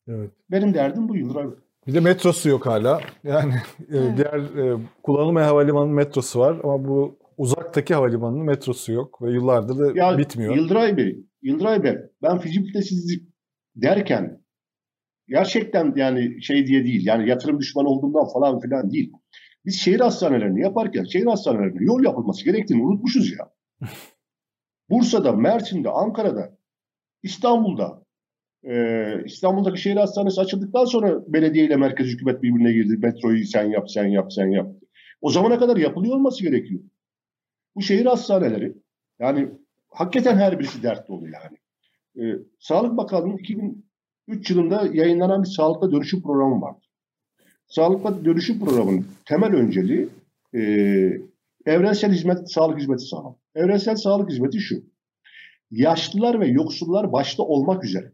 Evet. Benim derdim bu Yıldır abi. Bir de metrosu yok hala. Yani e, Evet. diğer e, kullanılmayan havalimanının metrosu var ama bu uzaktaki havalimanının metrosu yok ve yıllardır da Ya bitmiyor. Yıldıray Bey, Yıldıray Bey ben fizibilitesizlik derken gerçekten yani şey diye değil yani yatırım düşmanı olduğumdan falan filan değil. Biz şehir hastanelerini yaparken şehir hastanelerine yol yapılması gerektiğini unutmuşuz ya. Bursa'da, Mersin'de, Ankara'da, İstanbul'da e, İstanbul'daki şehir hastanesi açıldıktan sonra belediye ile merkez hükümet birbirine girdi. Metroyu sen yap, sen yap, sen yap. O zamana kadar yapılıyor olması gerekiyor. Bu şehir hastaneleri yani hakikaten her birisi dert dolu yani. Ee, Sağlık Bakanlığı'nın 2003 yılında yayınlanan bir sağlıkla dönüşüm programı vardı. Sağlıkla dönüşüm programının temel önceliği e, evrensel hizmet, sağlık hizmeti sağlamak. Evrensel sağlık hizmeti şu. Yaşlılar ve yoksullar başta olmak üzere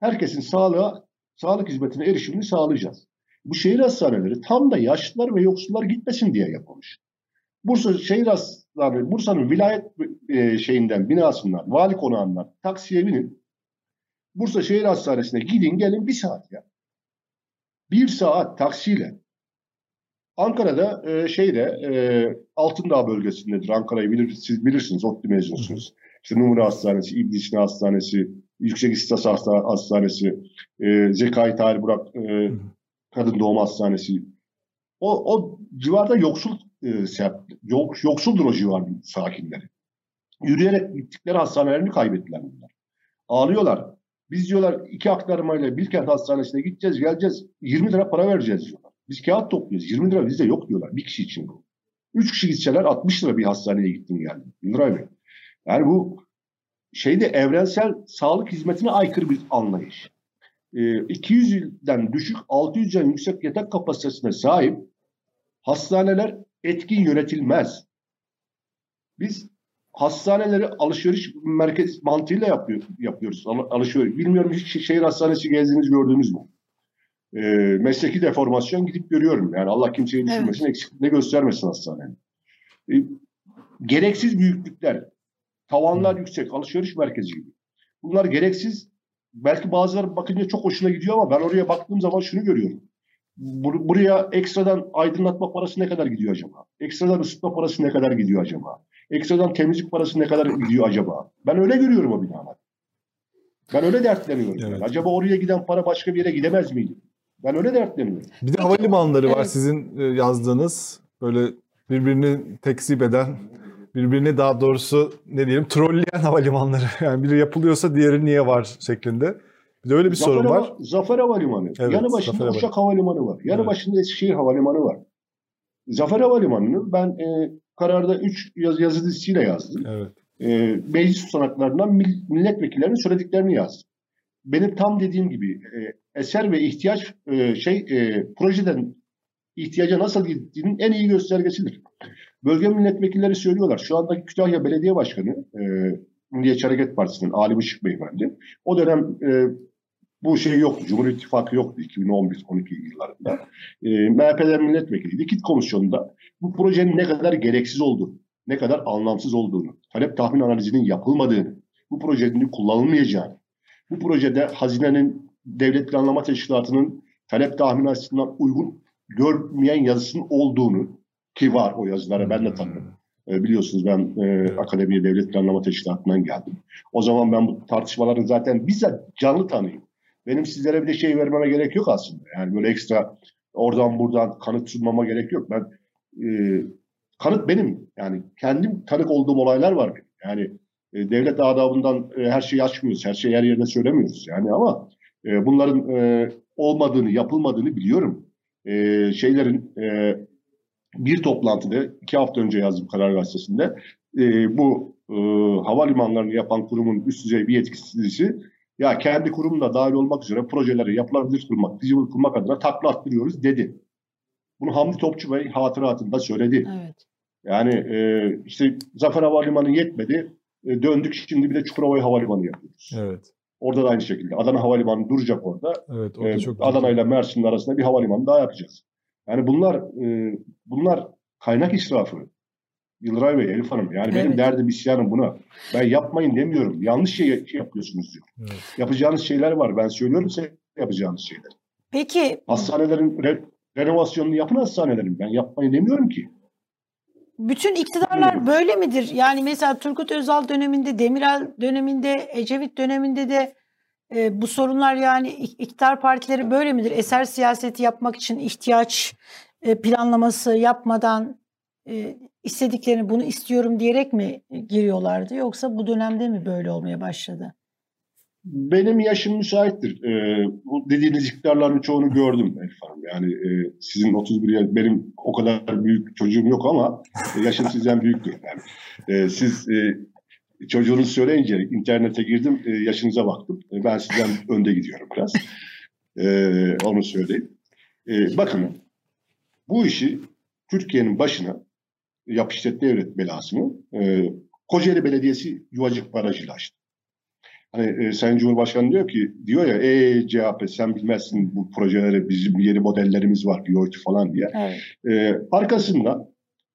herkesin sağlığa, sağlık hizmetine erişimini sağlayacağız. Bu şehir hastaneleri tam da yaşlılar ve yoksullar gitmesin diye yapılmış. Bursa şehir hastaneleri, Bursa'nın vilayet e, şeyinden, binasından, vali konağından taksiye binin. Bursa Şehir Hastanesi'ne gidin gelin bir saat ya. Bir saat taksiyle. Ankara'da e, şeyde e, Altındağ bölgesindedir. Ankara'yı bilir, siz bilirsiniz, ODTÜ mezunusunuz. İşte Numara Hastanesi, İbn Sina Hastanesi, Yüksek İstas Hasta- Hastanesi, e, Zekai Tahir Burak e, Kadın Doğum Hastanesi. O, o civarda yoksul e, yok, yoksuldur o civarın sakinleri. Yürüyerek gittikleri hastanelerini kaybettiler bunlar. Ağlıyorlar. Biz diyorlar iki aktarmayla Bilkent Hastanesi'ne gideceğiz geleceğiz 20 lira para vereceğiz diyorlar. Biz kağıt topluyoruz 20 lira bizde yok diyorlar bir kişi için bu. 3 kişi gitseler 60 lira bir hastaneye gittim geldim. Yıldıray Bey. Yani bu şeyde evrensel sağlık hizmetine aykırı bir anlayış. Ee, 200'den düşük 600'den yüksek yatak kapasitesine sahip hastaneler etkin yönetilmez. Biz hastaneleri alışveriş merkez mantığıyla yapıyor, yapıyoruz. Al- alışveriş. Bilmiyorum hiç şehir hastanesi gezdiniz gördünüz mü? Ee, mesleki deformasyon gidip görüyorum. Yani Allah kimseyi düşürmesin, eksiklik de göstermesin hastanenin. Ee, gereksiz büyüklükler, tavanlar yüksek, alışveriş merkezi gibi. Bunlar gereksiz. Belki bazıları bakınca çok hoşuna gidiyor ama ben oraya baktığım zaman şunu görüyorum. Bur- buraya ekstradan aydınlatma parası ne kadar gidiyor acaba? Ekstradan ısıtma parası ne kadar gidiyor acaba? Ekstradan temizlik parası ne kadar gidiyor acaba? Ben öyle görüyorum o binalar. Ben öyle dertleniyorum. Evet. Yani. Acaba oraya giden para başka bir yere gidemez miydi? Ben öyle dertleniyorum. Bir de havalimanları var Evet. sizin e, yazdığınız. Böyle birbirini tekzip eden, birbirini daha doğrusu ne diyelim trolleyen havalimanları. Yani biri yapılıyorsa diğeri niye var şeklinde. Bir de öyle bir sorun Zafer, var. Hava- Zafer Havalimanı. Evet, yanı başında Zafer Uşak Havalimanı var. Yanı Evet. başında Eskişehir Havalimanı var. Zafer Havalimanı'nı ben e, kararda 3 yaz, yazı dizisiyle yazdım. Evet. E, meclis tutanaklarından mil- milletvekillerinin söylediklerini yazdım. Benim tam dediğim gibi e, eser ve ihtiyaç e, şey e, projeden ihtiyaca nasıl gittiğinin en iyi göstergesidir. Bölge milletvekilleri söylüyorlar. Şu andaki Kütahya Belediye Başkanı e, Milliyetçi Hareket Partisi'nin Ali Işık Beyefendi. O dönem e, bu şey yoktu. Cumhur İttifakı yoktu 2011-12 yıllarında. E, MHP'den milletvekiliydi. KİT komisyonunda bu projenin ne kadar gereksiz olduğunu, ne kadar anlamsız olduğunu, talep tahmin analizinin yapılmadığını, bu projenin kullanılmayacağını, bu projede hazinenin devlet planlama teşkilatının talep tahmin açısından uygun görmeyen yazısının olduğunu ki var o yazılara ben de tanıdım. E, biliyorsunuz ben e, Akademiye Devlet Planlama Teşkilatı'ndan geldim. O zaman ben bu tartışmaları zaten bizzat canlı tanıyayım. Benim sizlere bir de şey vermeme gerek yok aslında. Yani böyle ekstra oradan buradan kanıt sunmama gerek yok. Ben e, kanıt benim. Yani kendim tanık olduğum olaylar var. Yani e, devlet adabından e, her şeyi açmıyoruz. Her şeyi her yerde söylemiyoruz. Yani ama e, bunların e, olmadığını, yapılmadığını biliyorum. E, şeylerin e, bir toplantıda iki hafta önce yazdım Karar Gazetesi'nde e, bu e, havalimanlarını yapan kurumun üst düzey bir yetkisi ya kendi kurumla dahil olmak üzere projeleri yapılabilir kılmak, dijital kılmak adına takla attırıyoruz dedi. Bunu Hamdi Topçu Bey hatıratında söyledi. Evet. Yani e, işte Zafer Havalimanı yetmedi. E, döndük şimdi bir de Çukurova Havalimanı yapıyoruz. Evet. Orada da aynı şekilde. Adana Havalimanı duracak orada. Evet. O da E, çok Adana ile Mersin arasında bir havalimanı daha yapacağız. Yani bunlar e, bunlar kaynak israfı. Yıldıray Bey, Elif Hanım. Yani benim Evet. derdim isyanım buna. Ben yapmayın demiyorum. Yanlış şey yapıyorsunuz diyor. Evet. Yapacağınız şeyler var. Ben söylüyorum size yapacağınız şeyler. Peki Hastanelerin re- renovasyonunu yapın hastanelerin. Ben yapmayın demiyorum ki. bütün iktidarlar böyle midir? Yani mesela Turgut Özal döneminde, Demirel döneminde, Ecevit döneminde de e, bu sorunlar yani ik- iktidar partileri böyle midir? Eser siyaseti yapmak için ihtiyaç e, planlaması yapmadan e, istediklerini bunu istiyorum diyerek mi giriyorlardı? Yoksa bu dönemde mi böyle olmaya başladı? Benim yaşım müsaittir. Ee, bu dediğiniz iktidarların çoğunu gördüm Elif Hanım. Yani e, sizin 31 yaş, benim o kadar büyük çocuğum yok ama yaşım sizden büyüktür. Yani, e, siz e, çocuğunuz söyleyince internete girdim, e, yaşınıza baktım. E, ben sizden önde gidiyorum biraz. E, onu söyleyeyim. E, bakın, bu işi Türkiye'nin başına yapıştırdı devlet belasını e, Kocaeli Belediyesi Yuvacık Barajı'yla açtı. Hani e, Sayın Cumhurbaşkanı diyor ki diyor ya ey CHP sen bilmezsin bu projeleri bizim yeni modellerimiz var BYD falan diye. Evet. E, arkasından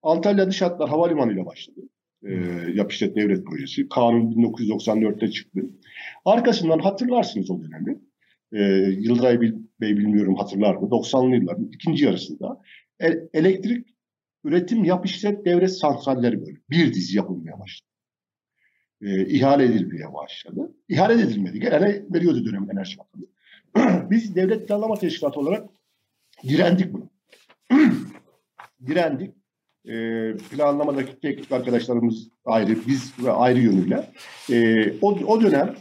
Antalya Dış Hatlar Havalimanı ile başladı. E, yapıştırdı devlet projesi. Kanun 1994'te çıktı. Arkasından hatırlarsınız o dönemi. E, Yıldıray Bey bilmiyorum hatırlar mı? 90'lı yılların ikinci yarısında e- elektrik üretim yap işlet devlet santralleri böyle bir dizi yapılmaya başladı. E, ihale edilmeye başladı. İhale edilmedi. Gene veriyordu dönem Enerji Bakanı. Biz devlet planlama teşkilatı olarak direndik bunu. direndik. E, planlamadaki teknik arkadaşlarımız ayrı, biz ve ayrı yönüyle. E, o, o dönem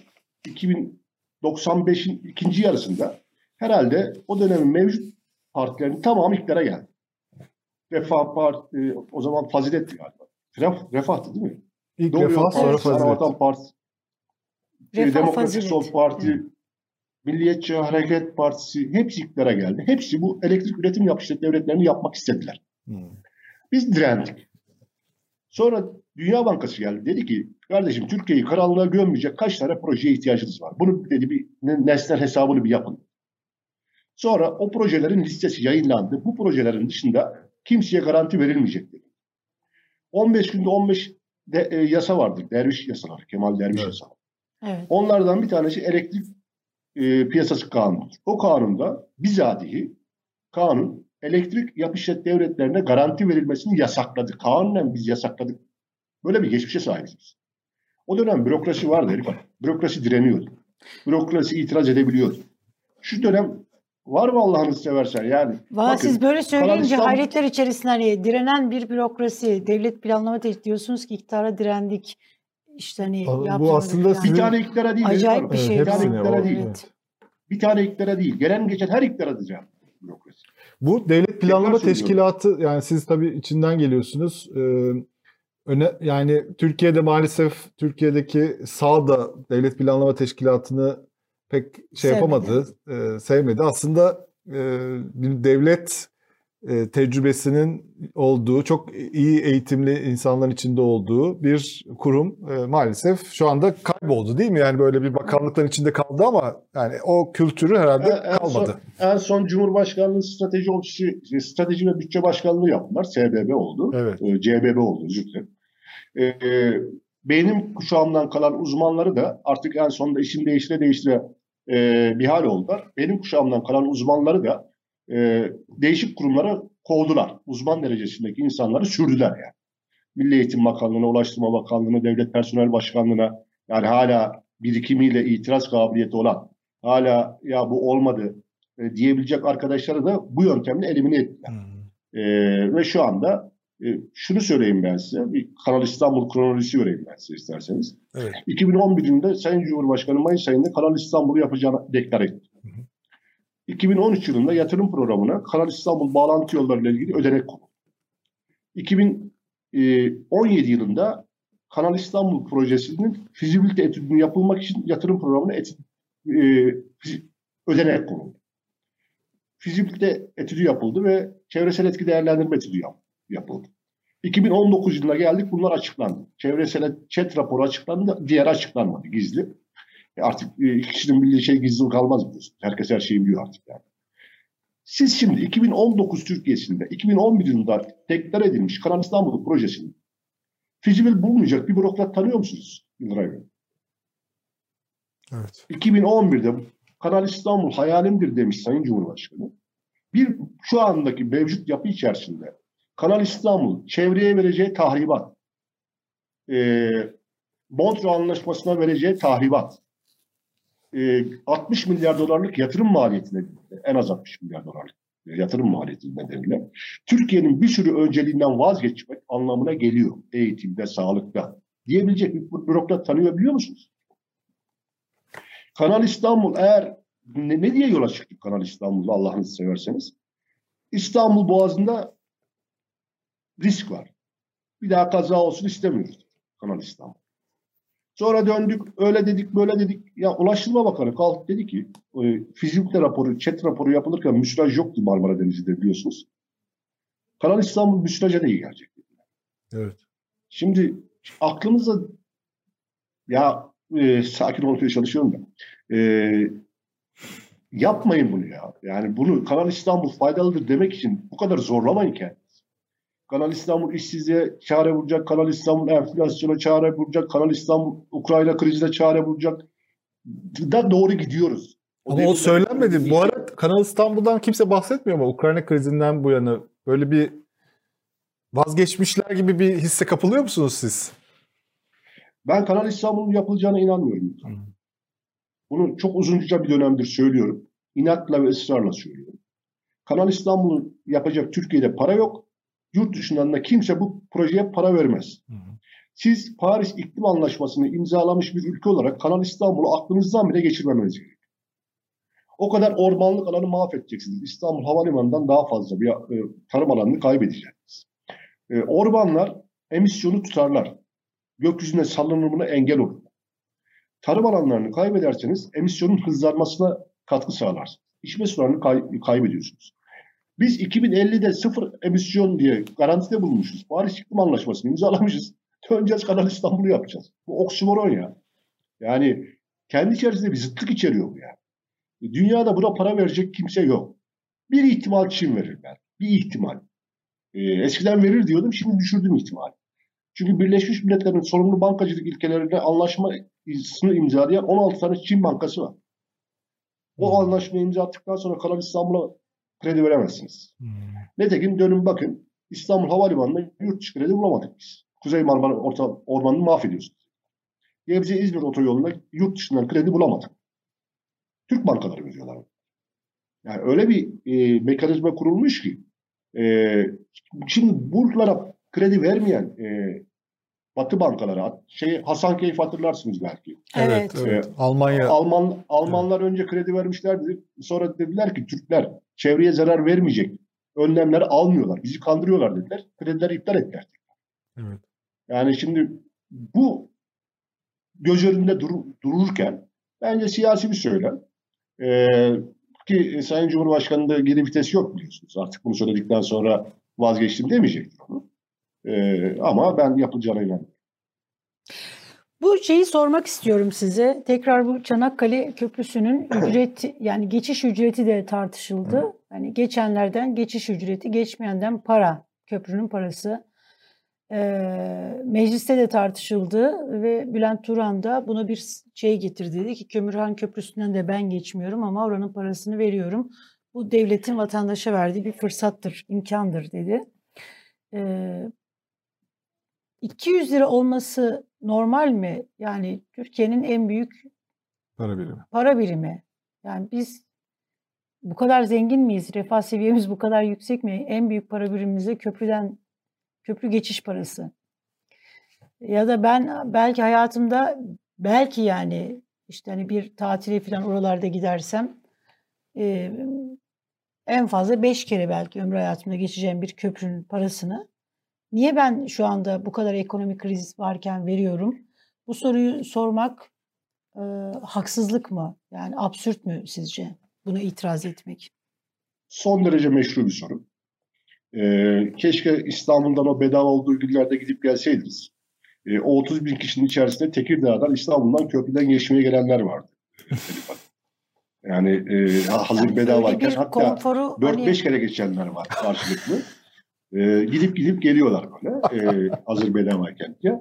2095'in ikinci yarısında herhalde o dönemin mevcut partilerin tamamı iktidara geldi. Refah Parti, o zaman Fazilet'ti galiba. Ref, Refah'tı değil mi? İlk Doğru refah sonra fazilet. Partisi, şey, Refah Demokratik Fazilet. Sol Parti, Milliyetçi Hareket Partisi hepsi iktidara geldi. Hepsi bu elektrik üretim yapıştırıcı devletlerini yapmak istediler. Hmm. Biz direndik. Sonra Dünya Bankası geldi. Dedi ki kardeşim Türkiye'yi karanlığa gömmeyecek kaç tane projeye ihtiyacınız var? Bunu dedi bir ne- nesnel hesabını bir yapın. Sonra o projelerin listesi yayınlandı. Bu projelerin dışında kimseye garanti verilmeyecek dedi. 15 günde 15 de, e, yasa vardır. Derviş yasaları. Kemal Derviş Evet. yasaları. Evet. Onlardan bir tanesi elektrik e, piyasası kanunudur. O kanunda bizatihi kanun elektrik yapışet devletlerine garanti verilmesini yasakladı. Kanunen biz yasakladık. Böyle bir geçmişe sahibiz biz. O dönem bürokrasi vardı herif. Bürokrasi direniyordu. Bürokrasi itiraz edebiliyordu. Şu dönem var mı Allah'ınızı seversen yani. Valla siz böyle söyleyince İstanbul- hayretler içerisinde hani direnen bir bürokrasi, devlet planlama te- diyorsunuz ki iktidara direndik. İşte hani Bu aslında bir tane iktidara değil. Acayip bir Evet, şey. Bir tane iktidara değil. evet. Bir tane iktidara değil. Gelen geçen her iktidara diyeceğim bürokrasi. Bu devlet planlama teşkilatı yani siz tabii içinden geliyorsunuz. Ee, öne, yani Türkiye'de maalesef Türkiye'deki sağ da devlet planlama teşkilatını pek şey Sevmedi. yapamadı, e, sevmedi. Aslında e, bir devlet e, tecrübesinin olduğu, çok iyi eğitimli insanların içinde olduğu bir kurum e, maalesef şu anda kayboldu değil mi? Yani böyle bir bakanlıkların içinde kaldı ama yani o kültürü herhalde En- en kalmadı. son- En son Cumhurbaşkanlığı Strateji Ofisi, Strateji ve Bütçe Başkanlığı yaptılar. SBB oldu. Evet. E, CBB oldu özür dilerim. E, e, benim kuşağımdan kalan uzmanları da artık en sonunda isim değiştire değiştire e, bir hal oldular. Benim kuşağımdan kalan uzmanları da e, değişik kurumlara kovdular. Uzman derecesindeki insanları sürdüler yani. Milli Eğitim Bakanlığı'na, Ulaştırma Bakanlığı'na, Devlet Personel Başkanlığı'na yani hala birikimiyle itiraz kabiliyeti olan, hala ya bu olmadı e, diyebilecek arkadaşları da bu yöntemle elimine ettiler. E, ve şu anda e, şunu söyleyeyim ben size, bir Kanal İstanbul kronolojisi vereyim ben size isterseniz. Evet. 2011 yılında Sayın Cumhurbaşkanı Mayıs ayında Kanal İstanbul'u yapacağını deklar etti. 2013 yılında yatırım programına Kanal İstanbul bağlantı yollarıyla ilgili ödenek konuldu. 2017 yılında Kanal İstanbul projesinin fizibilite etüdünün yapılmak için yatırım programına etü, e, ödenek konuldu. Fizibilite etüdü yapıldı ve çevresel etki değerlendirme etüdü yap- yapıldı. 2019 yılına geldik bunlar açıklandı. Çevresel chat raporu açıklandı, diğer açıklanmadı gizli. E Artık e, kişinin bildiği şey gizli kalmaz biliyorsunuz. Herkes her şeyi biliyor artık yani. Siz şimdi 2019 Türkiye'sinde 2011 yılında tekrar edilmiş Kanal İstanbul projesini fizibil bulmayacak bir bürokrat tanıyor musunuz Yıldıray Bey? Evet. 2011'de Kanal İstanbul hayalimdir demiş Sayın Cumhurbaşkanı. Bir şu andaki mevcut yapı içerisinde Kanal İstanbul çevreye vereceği tahribat, e, Montreux Anlaşması'na vereceği tahribat, e, 60 milyar dolarlık yatırım maliyetine en az 60 milyar dolarlık yatırım maliyeti nedeniyle Türkiye'nin bir sürü önceliğinden vazgeçmek anlamına geliyor eğitimde, sağlıkta diyebilecek bir bürokrat tanıyor biliyor musunuz? Kanal İstanbul eğer ne, ne diye yola çıktık Kanal İstanbul'da Allah'ınızı severseniz? İstanbul Boğazı'nda risk var. Bir daha kaza olsun istemiyoruz Kanal İstanbul. Sonra döndük öyle dedik böyle dedik. Ya Ulaştırma Bakanı kalktı dedi ki e, fizikte raporu, chat raporu yapılırken müsilaj yoktu Marmara Denizi'de biliyorsunuz. Kanal İstanbul müsilaja da iyi gelecek. Evet. Şimdi aklımızda ya e, sakin olmaya çalışıyorum da e, yapmayın bunu ya. Yani bunu Kanal İstanbul faydalıdır demek için bu kadar zorlamayın kendinizi. Kanal İstanbul işsizliğe çare bulacak, Kanal İstanbul enflasyona çare bulacak, Kanal İstanbul Ukrayna krizine çare bulacak. Da doğru gidiyoruz. Ama demin- o söylenmedi. Bu ara Kanal İstanbul'dan kimse bahsetmiyor ama Ukrayna krizinden bu yana böyle bir vazgeçmişler gibi bir hisse kapılıyor musunuz siz? Ben Kanal İstanbul'un yapılacağına inanmıyorum. Bunu çok uzunca bir dönemdir söylüyorum. İnatla ve ısrarla söylüyorum. Kanal İstanbul'u yapacak Türkiye'de para yok. Yurt dışından da kimse bu projeye para vermez. Siz Paris İklim Anlaşması'nı imzalamış bir ülke olarak Kanal İstanbul'u aklınızdan bile geçirmemeniz gerekiyor. O kadar ormanlık alanı mahvedeceksiniz. İstanbul Havalimanı'ndan daha fazla bir e, tarım alanını kaybedeceksiniz. E, ormanlar emisyonu tutarlar. Gökyüzüne salınımına engel olur. Tarım alanlarını kaybederseniz emisyonun hızlanmasına katkı sağlarsınız. İçme sularını kay- kaybediyorsunuz. Biz 2050'de sıfır emisyon diye garantide bulunmuşuz. Paris İklim Anlaşması'nı imzalamışız. Döneceğiz Kanal İstanbul'u yapacağız. Bu oksimoron ya. Yani kendi içerisinde bir zıtlık içeriyor bu ya. Dünyada buna para verecek kimse yok. Bir ihtimal Çin verirler. Bir ihtimal. Ee, eskiden verir diyordum, şimdi düşürdüm ihtimali. Çünkü Birleşmiş Milletler'in sorumlu bankacılık ilkelerinde anlaşmasını imzalayan 16 tane Çin bankası var. O anlaşmayı imza attıktan sonra Kanal İstanbul'a kredi veremezsiniz. Nitekim dönün bakın İstanbul Havalimanı'nda yurt dışı kredi bulamadık biz. Kuzey Marmara Orta Ormanı'nı mahvediyorsunuz. Gebze İzmir otoyolunda yurt dışından kredi bulamadık. Türk bankaları veriyorlar. Yani öyle bir e, mekanizma kurulmuş ki e, şimdi buralara kredi vermeyen e, Batı bankalara şey Hasan Keyf hatırlarsınız belki. Evet. evet. Almanya Alman Almanlar önce kredi vermişlerdi. Sonra dediler ki Türkler çevreye zarar vermeyecek önlemler almıyorlar. Bizi kandırıyorlar dediler. Kredileri iptal ettiler. Evet. Yani şimdi bu göz önünde dur, dururken bence siyasi bir söylem. Ee, ki Sayın Cumhurbaşkanı'nda geri vites yok biliyorsunuz. Artık bunu söyledikten sonra vazgeçtim demeyecektir onu. Ee, ama ben yapılacağına inanıyorum. Bu şeyi sormak istiyorum size. Tekrar bu Çanakkale Köprüsü'nün ücreti yani geçiş ücreti de tartışıldı. Hani geçenlerden geçiş ücreti, geçmeyenden para, köprünün parası. Ee, mecliste de tartışıldı ve Bülent Turan da buna bir şey getirdi. Dedi ki Kömürhan Köprüsü'nden de ben geçmiyorum ama oranın parasını veriyorum. Bu devletin vatandaşa verdiği bir fırsattır, imkandır dedi. Ee, 200 lira olması normal mi? Yani Türkiye'nin en büyük para birimi. para birimi. Yani biz bu kadar zengin miyiz? Refah seviyemiz bu kadar yüksek mi? En büyük para birimimize köprüden köprü geçiş parası. Ya da ben belki hayatımda belki yani işte hani bir tatile falan oralarda gidersem e, en fazla beş kere belki ömrü hayatımda geçeceğim bir köprünün parasını niye ben şu anda bu kadar ekonomik kriz varken veriyorum? Bu soruyu sormak e, haksızlık mı? Yani absürt mü sizce buna itiraz etmek? Son derece meşru bir soru. Ee, keşke İstanbul'dan o bedava olduğu günlerde gidip gelseydiniz. Ee, o 30 bin kişinin içerisinde Tekirdağ'dan İstanbul'dan köprüden geçmeye gelenler vardı. yani e, hazır bedavayken hatta konforu 4-5 hani kere geçenler var karşılıklı. Ee, gidip gidip geliyorlar böyle e, bedavayken. Ya,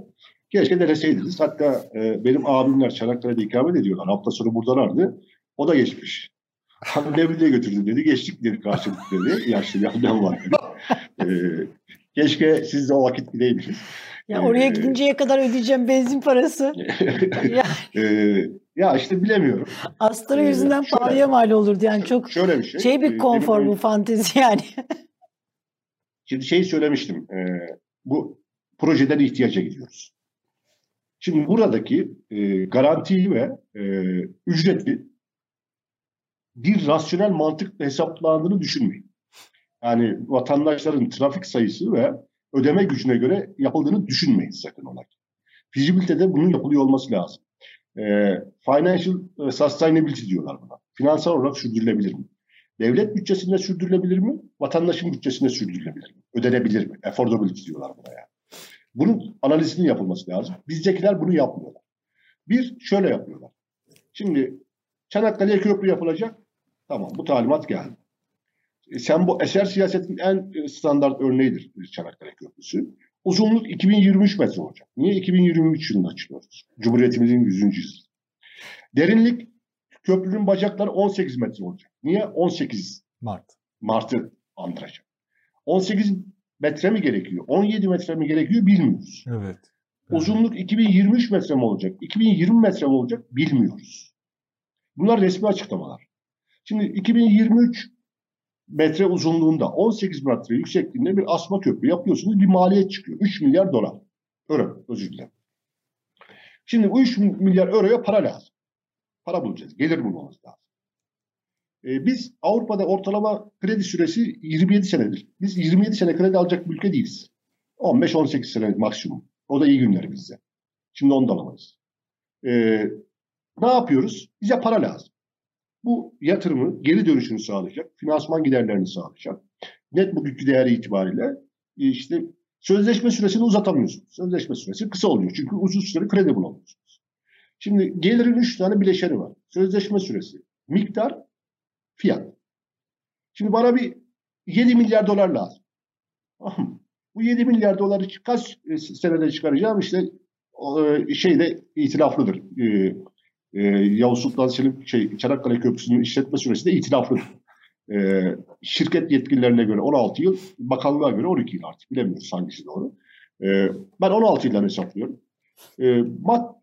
keşke deneseydiniz. Hatta e, benim abimler Çanakkale'de ikamet ediyorlar. Hafta sonu buradalardı. O da geçmiş. Nevri'ye götürdüm dedi. Geçtik dedi karşılıklı dedi. Yaşlı bir adam var dedi. Ee, keşke siz de o vakit gideymişiz. ya oraya Ee, gidinceye kadar ödeyeceğim benzin parası. ya Ee, ya işte bilemiyorum. Astra Ee, yüzünden şöyle- pahalıya mal olurdu yani çok Şöyle bir şey. şey e, bir konfor benim- bu fantezi yani. Şimdi şey söylemiştim. e, bu projeden ihtiyaca gidiyoruz. Şimdi buradaki e, garantiyi ve e, ücretli bir rasyonel mantıkla hesaplandığını düşünmeyin. Yani vatandaşların trafik sayısı ve ödeme gücüne göre yapıldığını düşünmeyin sakın ola. Fizibilitede bunun yapılıyor olması lazım. E, financial e, sustainability diyorlar buna. Finansal olarak sürdürülebilir mi? Devlet bütçesinde sürdürülebilir mi? Vatandaşın bütçesinde sürdürülebilir mi? Ödenebilir mi? Affordability diyorlar buna yani. Bunun analizinin yapılması lazım. Bizdekiler bunu yapmıyorlar. Bir, şöyle yapıyorlar. Şimdi Çanakkale'ye köprü yapılacak. Tamam bu talimat geldi. E, sen bu eser siyasetin en e, standart örneğidir Çanakkale Köprüsü. Uzunluk 2023 metre olacak. Niye 2023 yılında açıyoruz? Cumhuriyetimizin 100. yılı. Derinlik köprünün bacakları 18 metre olacak. Niye? 18 Mart. Mart'ı andıracak. 18 metre mi gerekiyor? 17 metre mi gerekiyor bilmiyoruz. Evet. Uzunluk 2023 metre mi olacak? 2020 metre mi olacak? Bilmiyoruz. Bunlar resmi açıklamalar. Şimdi 2023 metre uzunluğunda 18 metre yüksekliğinde bir asma köprü yapıyorsunuz. Bir maliyet çıkıyor. 3 milyar dolar. Euro özür dilerim. Şimdi bu 3 milyar euroya para lazım. Para bulacağız. Gelir bulmamız lazım. Ee, biz Avrupa'da ortalama kredi süresi 27 senedir. Biz 27 sene kredi alacak bir ülke değiliz. 15-18 sene maksimum. O da iyi günler bizde. Şimdi onu da alamayız. Ee, ne yapıyoruz? Bize para lazım. Bu yatırımı geri dönüşünü sağlayacak, finansman giderlerini sağlayacak. Net bugünkü değeri itibariyle e, işte sözleşme süresini uzatamıyorsunuz. Sözleşme süresi kısa oluyor. Çünkü uzun süre kredi bulamıyorsunuz. Şimdi gelirin üç tane bileşeni var. Sözleşme süresi, miktar, fiyat. Şimdi bana bir 7 milyar dolar lazım. Bu 7 milyar doları kaç e, senede çıkaracağım? İşte e, şeyde itilaflıdır. E, Yavuz Sultan Selim şey, Çanakkale Köprüsü'nün işletme süresi de itilaflıdır. Şirket yetkililerine göre 16 yıl, bakanlığa göre 12 yıl artık bilemiyoruz hangisi doğru. Ben 16 yıldan hesaplıyorum. E,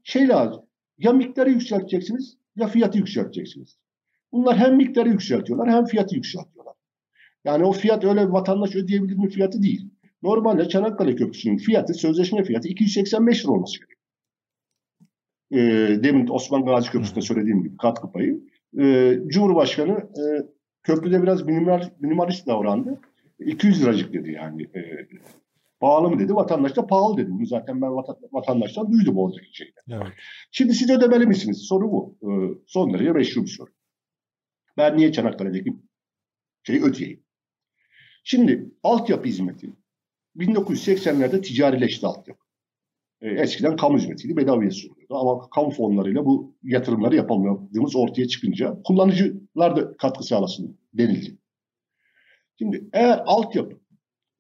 şey lazım, ya miktarı yükselteceksiniz ya fiyatı yükselteceksiniz. Bunlar hem miktarı yükseltiyorlar hem fiyatı yükseltiyorlar. Yani o fiyat öyle vatandaş ödeyebilir mi fiyatı değil. Normalde Çanakkale Köprüsü'nün fiyatı, sözleşme fiyatı 285 lira olması gerekiyor. Ee, demin Osman Gazi Köprüsü'nde söylediğim gibi katkı payı. Ee, Cumhurbaşkanı e, köprüde biraz minimal, minimalist davrandı. 200 liracık dedi yani. E, pahalı mı dedi. Vatandaş da pahalı dedi. Bunu zaten ben vatan- vatandaştan duydum oradaki şeyi. Evet. Şimdi siz ödemeli misiniz? Soru bu. Ee, son derece meşru bir soru. Ben niye Çanakkale'deki şeyi ödeyeyim? Şimdi altyapı hizmeti 1980'lerde ticarileşti altyapı. Ee, eskiden kamu hizmetiydi, bedavaya sunuluyordu. Ama kamu fonlarıyla bu yatırımları yapamadığımız ortaya çıkınca kullanıcılar da katkı sağlasın denildi. Şimdi eğer altyapı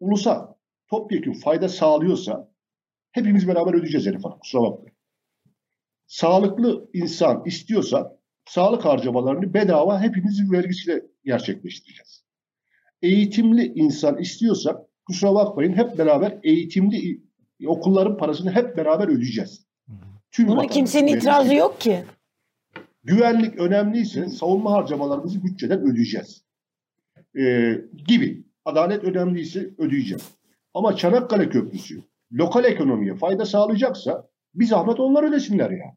ulusa topyekun fayda sağlıyorsa hepimiz beraber ödeyeceğiz Elif Hanım. Kusura bakmayın sağlıklı insan istiyorsa sağlık harcamalarını bedava hepimizin vergisiyle gerçekleştireceğiz. Eğitimli insan istiyorsa kusura bakmayın hep beraber eğitimli okulların parasını hep beraber ödeyeceğiz. Tüm Buna kimsenin itirazı yok ki. Güvenlik önemliyse savunma harcamalarımızı bütçeden ödeyeceğiz. Ee, gibi. Adalet önemliyse ödeyeceğiz. Ama Çanakkale Köprüsü lokal ekonomiye fayda sağlayacaksa bir zahmet onlar ödesinler ya.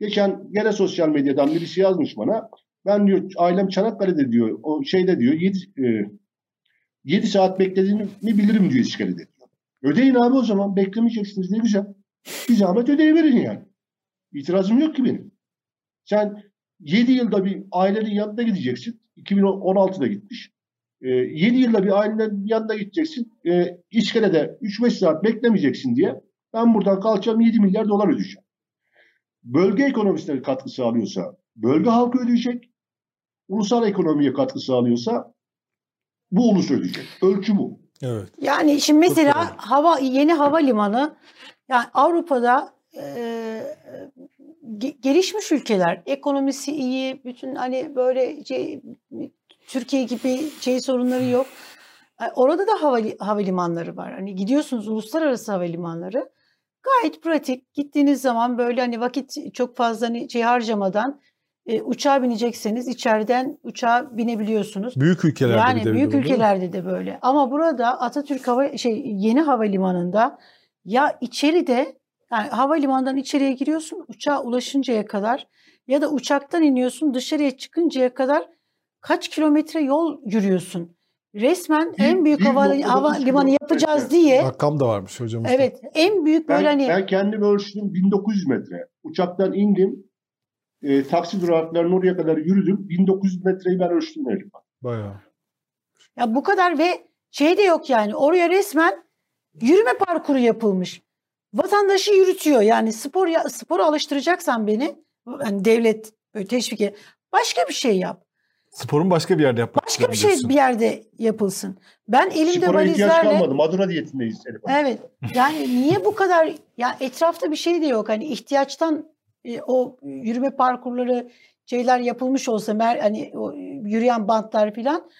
Geçen gene sosyal medyadan birisi yazmış bana. Ben diyor ailem Çanakkale'de diyor. O şeyde diyor 7, 7 saat beklediğini bilirim diyor iskelede diyor. Ödeyin abi o zaman. Beklemeyeceksiniz ne güzel. Bir zahmet ödeyiverin yani. İtirazım yok ki benim. Sen 7 yılda bir ailenin yanına gideceksin. 2016'da gitmiş. 7 yılda bir ailenin yanına gideceksin. E, İskele'de 3-5 saat beklemeyeceksin diye ben buradan kalacağım 7 milyar dolar ödeyeceğim. Bölge ekonomisine katkı sağlıyorsa bölge halkı ödeyecek. Ulusal ekonomiye katkı sağlıyorsa bu ulus ödeyecek. Ölçü bu. Evet. Yani şimdi mesela doğru. hava yeni havalimanı yani Avrupa'da e, ge- gelişmiş ülkeler ekonomisi iyi bütün hani böyle şey, Türkiye gibi şey sorunları yok. E, Orada da havali, havalimanları var. Hani gidiyorsunuz uluslararası havalimanları. Gayet pratik. Gittiğiniz zaman böyle hani vakit çok fazla hani şey harcamadan e, uçağa binecekseniz içeriden uçağa binebiliyorsunuz. Büyük ülkelerde Yani de büyük mi? ülkelerde de böyle. Ama burada Atatürk hava şey yeni havalimanında ya içeride yani havalimanından içeriye giriyorsun uçağa ulaşıncaya kadar ya da uçaktan iniyorsun dışarıya çıkıncaya kadar kaç kilometre yol yürüyorsun. Resmen Bir- en büyük havalimanı yapacağız diye Rakam da varmış hocamız. evet en büyük Ben, böyle hani ben kendim ölçtüm 1900 metre. Uçaktan indim. E, taksi duraklarının oraya kadar yürüdüm. 1900 metreyi ben ölçtüm. Elif. Bayağı. Ya bu kadar ve şey de yok yani oraya resmen yürüme parkuru yapılmış. Vatandaşı yürütüyor yani spor ya, spora alıştıracaksan beni yani devlet böyle teşvik et. Başka bir şey yap. Sporun başka bir yerde yapmak Başka bir şey bir yerde yapılsın. Ben elimde Spora ihtiyaç valizlerle kalmadı. Madura diyetindeyiz. Elif Hanım. Evet. Yani niye bu kadar ya etrafta bir şey de yok. Hani ihtiyaçtan e, o yürüme parkurları şeyler yapılmış olsa mer hani o yürüyen bantlar falan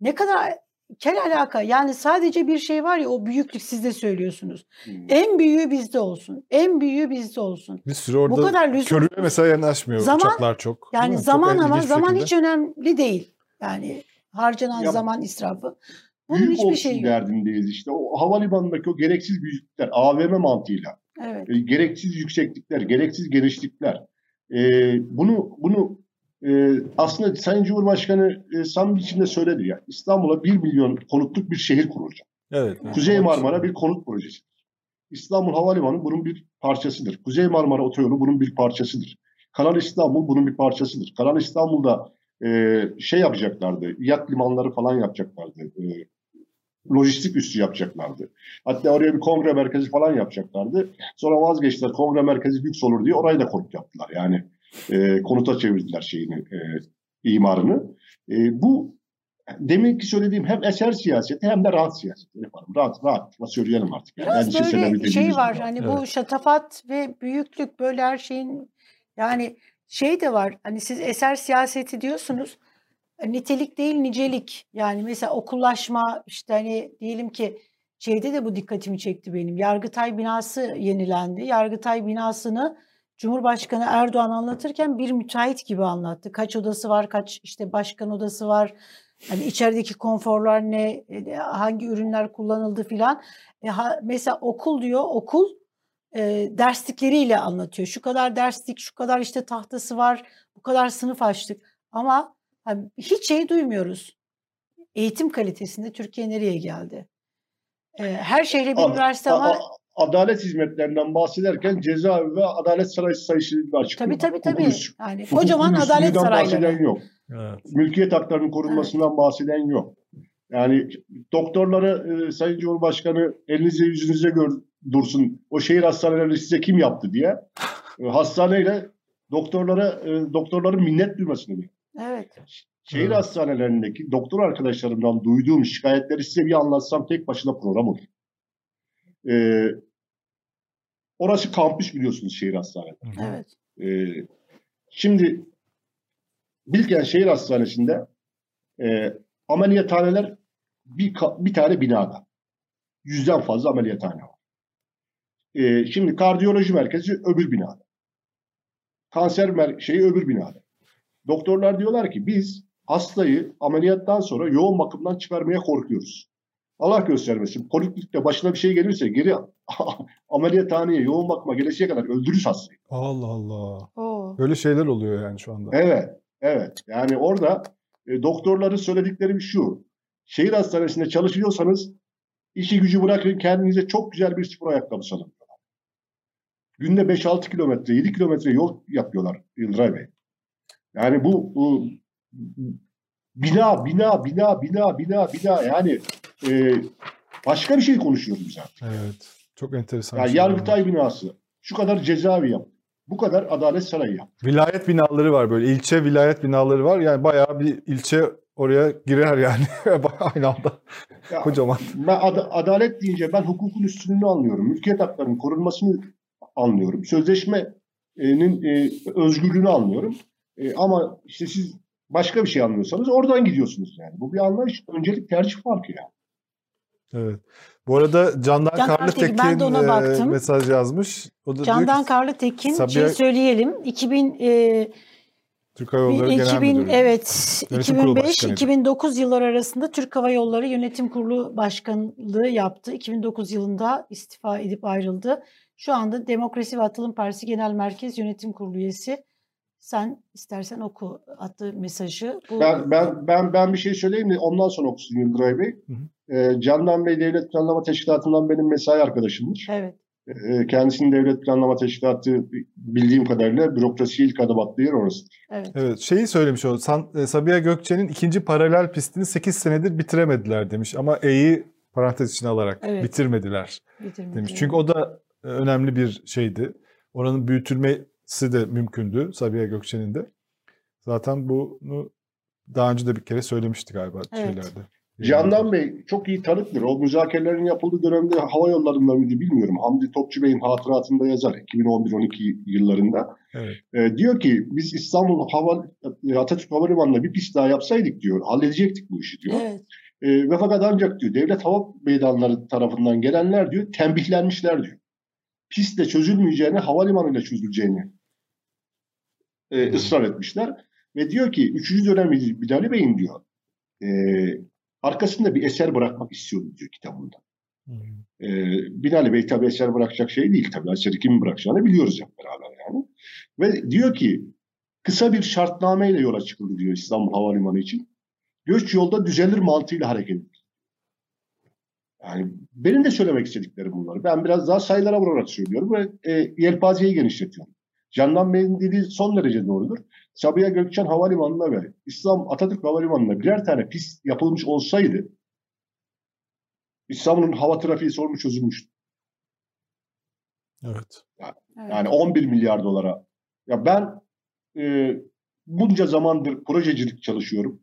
ne kadar kel alaka. Yani sadece bir şey var ya o büyüklük siz de söylüyorsunuz. Hmm. En büyüğü bizde olsun. En büyüğü bizde olsun. Bir süre orada bu kadar lüzum. körüye mesela yanaşmıyor Zaman- uçaklar çok. Yani mi? Çok zaman ama zaman şekilde. hiç önemli değil. Yani harcanan Ya- zaman israfı. Bunun Büyük hiçbir yok. derdindeyiz işte. O havalimanındaki o gereksiz büyüklükler, AVM mantığıyla, Evet. e, gereksiz yükseklikler, gereksiz genişlikler. E, bunu bunu e, aslında Sayın Cumhurbaşkanı e, samimi biçimde söyledi ya. İstanbul'a 1 milyon konutluk bir şehir kurulacak. Evet. Kuzey Marmara bir konut projesi. İstanbul Havalimanı bunun bir parçasıdır. Kuzey Marmara Otoyolu bunun bir parçasıdır. Kanal İstanbul bunun bir parçasıdır. Kanal İstanbul'da e, şey yapacaklardı, yat limanları falan yapacaklardı. E, lojistik üssü yapacaklardı. Hatta oraya bir kongre merkezi falan yapacaklardı. Sonra vazgeçtiler, kongre merkezi lüks olur diye orayı da konut yaptılar. Yani e, konuta çevirdiler şeyini, e, imarını. E, bu deminki söylediğim hem eser siyaseti hem de rahat siyaseti yaparım. Rahat, rahat söyleyelim artık. Yani Biraz endişelenebildiğimiz böyle şey var durum. hani bu şatafat ve büyüklük böyle her şeyin yani şey de var hani siz eser siyaseti diyorsunuz nitelik değil nicelik yani mesela okullaşma işte hani diyelim ki şeyde de bu dikkatimi çekti benim Yargıtay binası yenilendi Yargıtay binasını Cumhurbaşkanı Erdoğan anlatırken bir müteahhit gibi anlattı. Kaç odası var, kaç işte başkan odası var, hani içerideki konforlar ne, e, hangi ürünler kullanıldı filan. E, ha, mesela okul diyor, okul e, derslikleriyle anlatıyor. Şu kadar derslik, şu kadar işte tahtası var, bu kadar sınıf açtık. Ama hani, hiç şey duymuyoruz. Eğitim kalitesinde Türkiye nereye geldi? E, her şehre bir üniversite ama adalet hizmetlerinden bahsederken cezaevi ve adalet sarayı sayısını da açıklıyor. tabii tabii tabii. Hukuk üstü- Yani kocaman adalet sarayları. bahseden yok. Evet. Mülkiyet haklarının korunmasından bahseden yok. Yani doktorlara e, Sayın Cumhurbaşkanı elinize yüzünüze gör, dursun. O şehir hastanelerini size kim yaptı diye. E, hastaneyle doktorlara e, doktorların minnet duymasını bekliyor. Evet. Şehir Evet. hastanelerindeki doktor arkadaşlarımdan duyduğum şikayetleri size bir anlatsam tek başına program olur. E, orası kampüs biliyorsunuz şehir hastaneleri. Evet. Ee, şimdi Bilkent Şehir Hastanesi'nde e, ameliyathaneler bir, bir tane binada. Yüzden fazla ameliyathane var. Ee, şimdi kardiyoloji merkezi öbür binada. Kanser mer- şeyi öbür binada. Doktorlar diyorlar ki biz hastayı ameliyattan sonra yoğun bakımdan çıkarmaya korkuyoruz. Allah göstermesin. Poliklinikte başına bir şey gelirse geri ameliyathaneye yoğun bakıma gelesiye kadar öldürürüz hastayı. Allah Allah. Oo. Böyle şeyler oluyor yani şu anda. Evet, evet. Yani orada e, doktorların söyledikleri bir şu. Şehir hastanesinde çalışıyorsanız işi gücü bırakın kendinize çok güzel bir spor ayakkabısı alın. Günde 5-6 kilometre, 7 kilometre yol yapıyorlar Yıldıray Bey. Yani bu, bu bina, bina, bina, bina, bina, bina yani e, başka bir şey konuşuyoruz biz artık. Evet. Çok enteresan. Yani var. Yargıtay binası, şu kadar cezaevi yap, bu kadar adalet sarayı yap. Vilayet binaları var böyle. ilçe vilayet binaları var. Yani bayağı bir ilçe oraya girer yani. Aynı anda. Ya, Kocaman. Ben ad- adalet deyince ben hukukun üstünlüğünü anlıyorum. Mülkiyet haklarının korunmasını anlıyorum. Sözleşmenin e, özgürlüğünü anlıyorum. E, ama işte siz başka bir şey anlıyorsanız oradan gidiyorsunuz yani. Bu bir anlayış, öncelik tercih farkı yani. Evet. Bu arada Candan Can Karlıtekin ben de ona e, mesaj yazmış. O da diyor Candan ki, Karlıtekin Sabiha- şey söyleyelim. 2000 e, Türk Hava Yolları Genel 2000 Müdürü. evet Yönetim Kurulu 2005 Başkanıydı. 2009 yılları arasında Türk Hava Yolları Yönetim Kurulu Başkanlığı yaptı. 2009 yılında istifa edip ayrıldı. Şu anda Demokrasi ve Atılım Partisi Genel Merkez Yönetim Kurulu üyesi. Sen istersen oku attığı mesajı. Bu, Ben ben ben ben bir şey söyleyeyim de ondan sonra okusun Yıldıray Bey. Hı E, Candan Bey Devlet Planlama Teşkilatı'ndan benim mesai arkadaşımdır. Evet. E, kendisinin Devlet Planlama Teşkilatı bildiğim kadarıyla bürokrasiye ilk adım attığı yer orasıdır. Evet. Evet şeyi söylemiş o. San, e, Sabiha Gökçen'in ikinci paralel pistini 8 senedir bitiremediler demiş. Ama E'yi parantez içine alarak Evet. bitirmediler bitirmek demiş. Çünkü o da e, önemli bir şeydi. Oranın büyütülmesi de mümkündü Sabiha Gökçen'in de. Zaten bunu daha önce de bir kere söylemişti galiba Evet. şeylerde. Candan Bey çok iyi tanıktır. O müzakerelerin yapıldığı dönemde hava yollarında mıydı bilmiyorum. Hamdi Topçu Bey'in hatıratında yazar 2011-12 yıllarında. Evet. Ee, diyor ki biz İstanbul Hava Atatürk Havalimanı'nda bir pist daha yapsaydık diyor. Halledecektik bu işi diyor. Evet. Ee, ve fakat ancak diyor devlet hava meydanları tarafından gelenler diyor tembihlenmişler diyor. Pistle çözülmeyeceğini havalimanıyla çözüleceğini e, ısrar etmişler. Ve diyor ki 3. dönem Bilal Bey'in diyor e, arkasında bir eser bırakmak istiyorum diyor kitabında. Hmm. E, Binali Bey tabii eser bırakacak şey değil tabii. Eseri kimin bırakacağını biliyoruz hep beraber yani. Ve diyor ki kısa bir şartnameyle yola çıkıldı diyor İstanbul Havalimanı için. Göç yolda düzelir mantığıyla hareket edilir. Yani benim de söylemek istediklerim bunlar. Ben biraz daha sayılara vurarak söylüyorum ve e, yelpazeyi genişletiyorum. Candan Bey'in dediği son derece doğrudur. Sabiha Gökçen Havalimanı'na ve İslam Atatürk Havalimanı'na birer tane pist yapılmış olsaydı İstanbul'un hava trafiği sorunu çözülmüştü. Evet. evet. Yani 11 milyar dolara. Ya ben e, bunca zamandır projecilik çalışıyorum.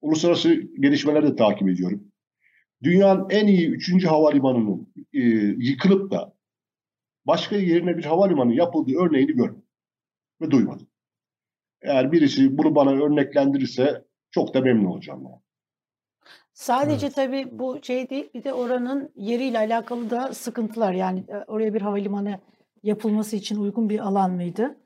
Uluslararası gelişmeleri de takip ediyorum. Dünyanın en iyi 3. havalimanının e, yıkılıp da başka yerine bir havalimanı yapıldığı örneğini görmedim ve duymadım. Eğer birisi bunu bana örneklendirirse çok da memnun olacağım. Yani. Sadece tabii bu şey değil bir de oranın yeriyle alakalı da sıkıntılar yani e, oraya bir havalimanı yapılması için uygun bir alan mıydı?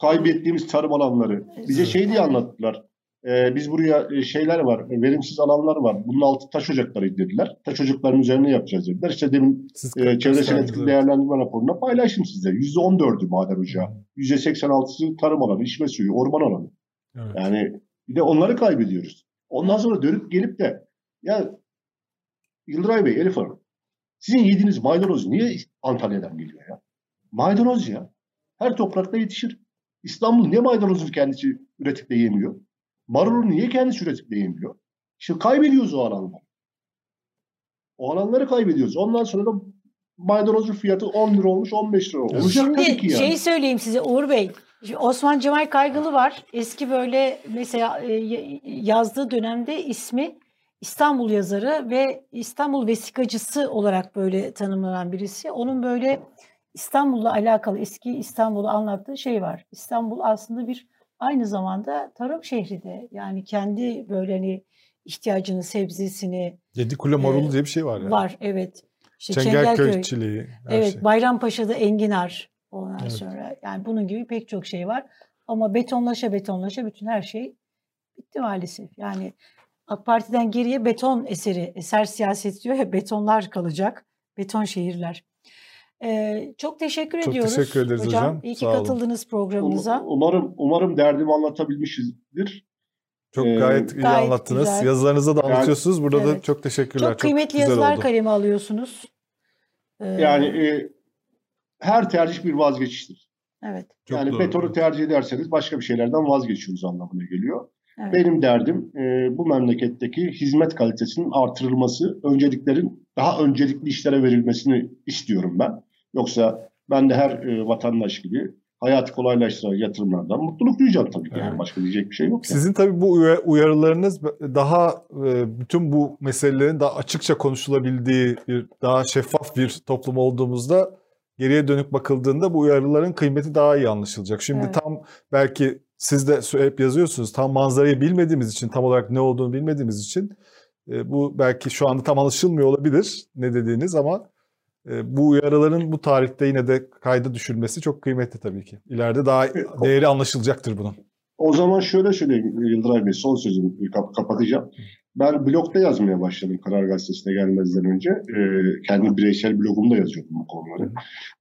Kaybettiğimiz tarım alanları. Bize şey diye anlattılar. Ee, biz buraya e, şeyler var, e, verimsiz alanlar var. Bunun altı taş ocakları dediler. Taş ocaklarının üzerine yapacağız dediler. İşte demin Siz e, çevresel gösterdiniz, etki evet. değerlendirme raporunda paylaştım size. %14'ü maden ocağı. %86'sı tarım alanı, içme suyu, orman alanı. Evet. Yani bir de onları kaybediyoruz. Ondan sonra dönüp gelip de ya Yıldıray Bey, Elif Hanım sizin yediğiniz maydanoz niye Antalya'dan geliyor ya? Maydanoz ya. Her toprakta yetişir. İstanbul niye maydanozunu kendisi üretip de yemiyor? Marulu niye kendisi üretip de yemiyor? İşte kaybediyoruz o alanları. O alanları kaybediyoruz. Ondan sonra da maydanozun fiyatı 10 lira olmuş 15 lira olmuş. Olacak tabii ki Şimdi yani. şey söyleyeyim size Uğur Bey. Şimdi Osman Cemal Kaygılı var. Eski böyle mesela e, yazdığı dönemde ismi İstanbul yazarı ve İstanbul vesikacısı olarak böyle tanımlanan birisi. Onun böyle İstanbul'la alakalı eski İstanbul'u anlattığı şey var. İstanbul aslında bir aynı zamanda tarım şehri de. Yani kendi böyle hani ihtiyacını, sebzesini Yedi kule marulu Ee, diye bir şey var ya. var. Evet. İşte Çengelköy çileği. her Evet, şey. Bayrampaşa'da enginar ondan Evet. sonra. Yani bunun gibi pek çok şey var. Ama betonlaşa betonlaşa bütün her şey bitti maalesef. Yani AK Parti'den geriye beton eseri, eser siyaset diyor ya betonlar kalacak. Beton şehirler. Ee, çok teşekkür Çok ediyoruz. teşekkür ederiz hocam. İyi ki Sağ olun. katıldınız programımıza. Um- Umarım umarım derdimi anlatabilmişizdir. Çok Ee, gayet iyi gayet anlattınız. güzel. Yazılarınızda da Yani- anlatıyorsunuz. Burada da Evet. çok teşekkürler. Çok kıymetli güzel yazılar oldu. kaleme alıyorsunuz. Ee, Yani e, her tercih bir vazgeçiştir. evet. Çok yani doğru. betonu tercih ederseniz başka bir şeylerden vazgeçiyoruz anlamına geliyor. evet. Benim derdim e, bu memleketteki hizmet kalitesinin artırılması, önceliklerin daha öncelikli işlere verilmesini istiyorum ben. Yoksa ben de her e, vatandaş gibi hayatı kolaylaştıran yatırımlardan mutluluk duyacağım tabii ki. Yani Evet. başka diyecek bir şey yok. yani. Sizin tabii bu uya- uyarılarınız daha e, bütün bu meselelerin daha açıkça konuşulabildiği bir daha şeffaf bir toplum olduğumuzda geriye dönük bakıldığında bu uyarıların kıymeti daha iyi anlaşılacak. Şimdi Evet. tam belki siz de hep yazıyorsunuz tam manzarayı bilmediğimiz için tam olarak ne olduğunu bilmediğimiz için e, bu belki şu anda tam anlaşılmıyor olabilir ne dediğiniz ama bu uyarıların bu tarihte yine de kayda düşülmesi çok kıymetli tabii ki. İleride daha değeri anlaşılacaktır bunun. O zaman şöyle söyleyeyim Yıldıray Bey, son sözümü kap- kapatacağım. Ben blogda yazmaya başladım Karar Gazetesi'ne gelmezden önce. Ee, kendi bireysel blogumda yazıyordum bu konuları.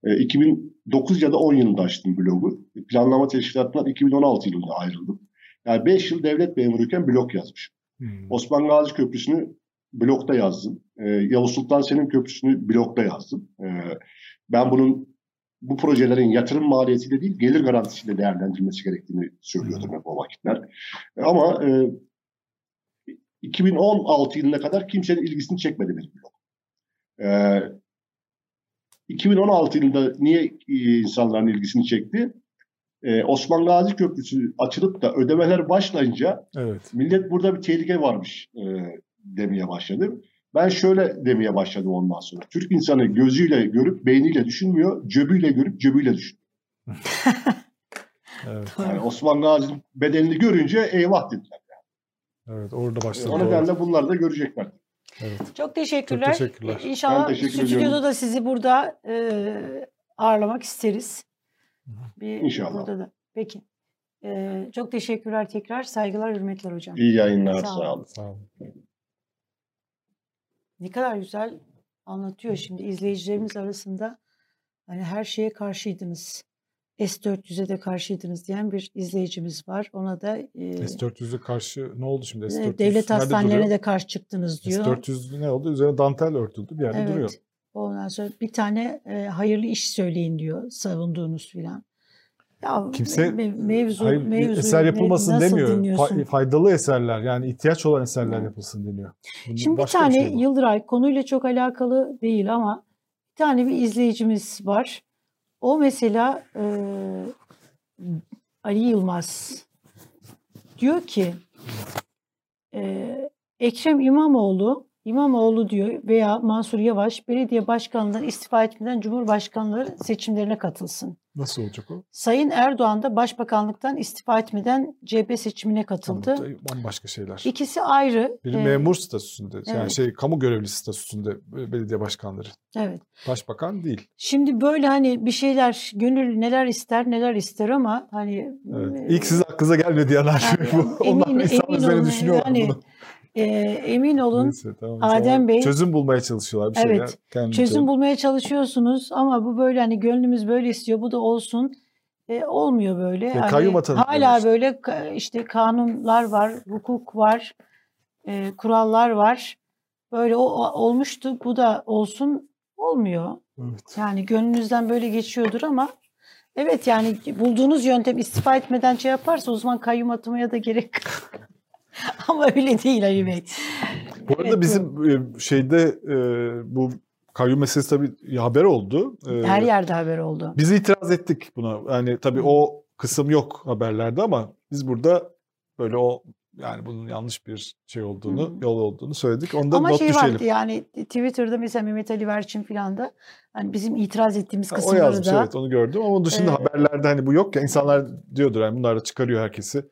Ee, 2009 ya da 10 yılında açtım blogu. Planlama teşkilatından 2016 yılında ayrıldım. Yani 5 yıl devlet memuruyken blog yazmışım. Hmm. Osman Gazi Köprüsü'nü blogda yazdım. Ee, Yavuz Sultan Selim Köprüsü'nü blogda yazdım. Ee, ben bunun bu projelerin yatırım maliyetiyle değil gelir garantisiyle değerlendirilmesi gerektiğini söylüyordum hep o vakitler. E, Ama e, 2016 yılına kadar kimsenin ilgisini çekmedi benim blog. E, 2016 yılında niye e, insanların ilgisini çekti? E, Osman Gazi Köprüsü açılıp da ödemeler başlayınca Evet. millet burada bir tehlike varmış e, demeye başladı. Ben şöyle demeye başladım ondan sonra. Türk insanı gözüyle görüp beyniyle düşünmüyor, cöbüyle görüp cöbüyle düşünüyor. Evet. Yani Osman Gazi'nin bedenini görünce eyvah dediler. Evet orada başladı. o nedenle bunları da görecekler. Evet. Çok teşekkürler. Çok teşekkürler. İnşallah Ben teşekkür stüdyoda ediyorum. da sizi burada e, ağırlamak isteriz. Bir, İnşallah. Burada da. Peki. E, çok teşekkürler tekrar. Saygılar, hürmetler hocam. İyi yayınlar, Sağ sağ olun. olun. Sağ olun. Ne kadar güzel anlatıyor şimdi izleyicilerimiz arasında. Hani her şeye karşıydınız. S-400'e de karşıydınız diyen bir izleyicimiz var. Ona da e, S-400'e karşı ne oldu şimdi? e, S-400 devlet hastanelerine duruyor? de karşı çıktınız diyor. S-400 ne oldu? Üzerine dantel örtüldü bir yerde duruyor. Evet. Ondan sonra bir tane e, hayırlı iş söyleyin diyor savunduğunuz filan. Ya Kimse me- mevzu, Hayır, bir mevzu eser yapılmasın nasıl demiyor. Fa- faydalı eserler yani ihtiyaç olan eserler Evet. yapılsın deniyor. Bunun Şimdi bir tane şey bu. Yıldıray konuyla çok alakalı değil ama bir tane bir izleyicimiz var. O mesela e, Ali Yılmaz diyor ki e, Ekrem İmamoğlu İmamoğlu diyor veya Mansur Yavaş belediye başkanlığından istifa etmeden Cumhurbaşkanlığı seçimlerine katılsın. Nasıl olacak o? Sayın Erdoğan da başbakanlıktan istifa etmeden CHP seçimine katıldı. Tamam, bambaşka şeyler. İkisi ayrı. Biri Ee, memur statüsünde, yani evet. şey kamu görevlisi statüsünde belediye başkanları. Evet. Başbakan değil. Şimdi böyle hani bir şeyler gönül neler ister neler ister ama hani Evet. e, İlk sizin aklınıza gelmedi yani şey yani bu. Onlar emin- insan emin üzerine düşünüyorlar yani bunu. E, emin olun Neyse, tamam. Adem Bey- Çözüm bulmaya çalışıyorlar bir şeyler. Evet, kendince. çözüm bulmaya çalışıyorsunuz ama bu böyle hani gönlümüz böyle istiyor bu da olsun. E, olmuyor böyle. Hani kayyum atanı hala işte. böyle işte kanunlar var, hukuk var, e, kurallar var. Böyle o, o- olmuştu bu da olsun olmuyor. Evet. Yani gönlünüzden böyle geçiyordur ama evet yani bulduğunuz yöntem istifa etmeden şey yaparsa o zaman kayyum atamaya da gerek ama öyle değil Ali Bey. Bu arada Evet, bizim e, şeyde bu kayyum meselesi tabii haber oldu. Her yerde haber oldu. Biz itiraz ettik buna. Yani tabii o kısım yok haberlerde ama biz burada böyle o yani bunun yanlış bir şey olduğunu, Hı. yol olduğunu söyledik. Onda Ama not şey düşelim. vardı yani Twitter'da mesela Mehmet Ali Verçin filan da hani bizim itiraz ettiğimiz Ha, o kısımları yazmış da evet onu gördüm ama onun dışında Ee, haberlerde hani bu yok ya insanlar diyordur yani bunlar da çıkarıyor herkesi.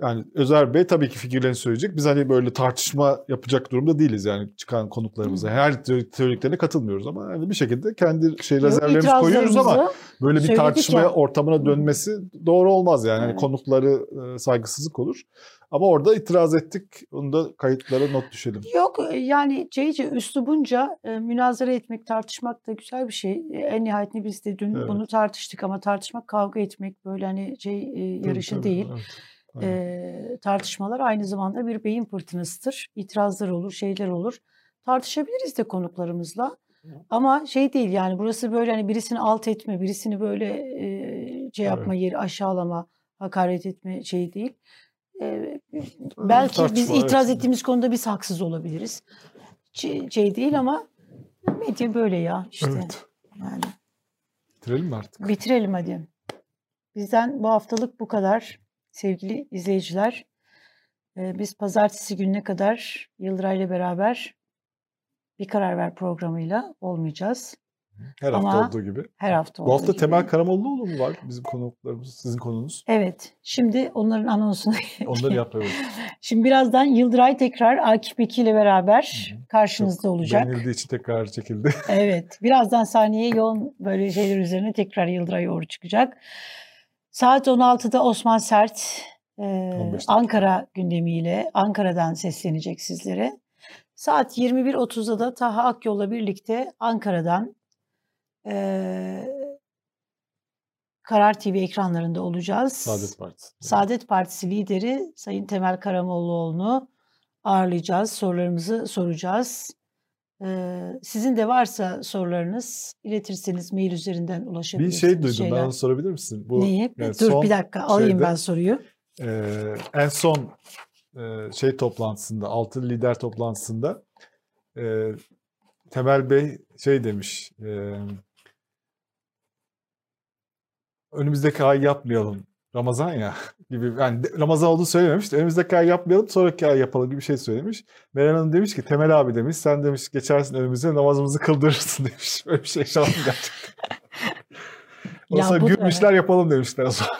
Yani Özer Bey tabii ki fikirlerini söyleyecek. Biz hani böyle tartışma yapacak durumda değiliz yani çıkan konuklarımıza. Her teori- teoriklerine katılmıyoruz ama hani bir şekilde kendi şey rezervlerimizi koyuyoruz ama böyle bir tartışma ya. ortamına dönmesi doğru olmaz yani. Hani Evet. konukları e, saygısızlık olur. Ama orada itiraz ettik. Onu da kayıtlara not düşelim. Yok yani Ceyce üslubunca e, münazara etmek, tartışmak da güzel bir şey. E, en nihayetinde biz de dün Evet. bunu tartıştık ama tartışmak, kavga etmek böyle hani şey e, Tabii, yarışı tabii, değil. evet. E, tartışmalar aynı zamanda bir beyin fırtınasıdır. İtirazlar olur, şeyler olur. Tartışabiliriz de konuklarımızla. Ama şey değil yani burası böyle hani birisini alt etme, birisini böyle e, şey yapma yeri aşağılama, hakaret etme şey değil. E, belki biz tartışma, itiraz evet. ettiğimiz konuda biz haksız olabiliriz. Şey, şey değil ama medya böyle ya işte. Evet. Yani Bitirelim mi artık? bitirelim hadi. Bizden bu haftalık bu kadar sevgili izleyiciler. Ee, biz pazartesi gününe kadar Yıldıray'la beraber bir karar ver programıyla olmayacağız. Her hafta Ama olduğu gibi. Her hafta Bu hafta gibi. Temel Karamollaoğlu mu var? Bizim konuklarımız, sizin konunuz. Evet. Şimdi onların anonsunu. Onları yapıyoruz. Şimdi birazdan Yıldıray tekrar Akif Beki ile beraber karşınızda olacak. Denildiği için tekrar çekildi. Evet. Birazdan sahneye yoğun böyle şeyler üzerine tekrar Yıldıray Uğur çıkacak. Saat 16'da Osman Sert e, 15 dakika. Ankara gündemiyle Ankara'dan seslenecek sizlere. Saat 21.30'da da Taha Akyol'la birlikte Ankara'dan e, Karar TV ekranlarında olacağız. Saadet Partisi. Saadet Partisi lideri Sayın Temel Karamollaoğlu'nu ağırlayacağız. Sorularımızı soracağız. Sizin de varsa sorularınız iletirseniz mail üzerinden Bir ulaşabilirsiniz. şey duydum şeyler. ben onu sorabilir misin? Bu, Neyi? yani Dur bir dakika alayım şeyde- ben soruyu. Ee, en son e, şey toplantısında, altı lider toplantısında e, Temel Bey şey demiş, e, önümüzdeki ay yapmayalım. Ramazan ya gibi yani Ramazan olduğunu söylememiş de önümüzdeki ay yapmayalım sonraki ay yapalım gibi bir şey söylemiş. Meral Hanım demiş ki Temel abi demiş sen demiş geçersin önümüze namazımızı kıldırırsın demiş. Öyle bir şey yaşandı gerçekten. Ondan Ya sonra gülmüşler yapalım demişler o zaman.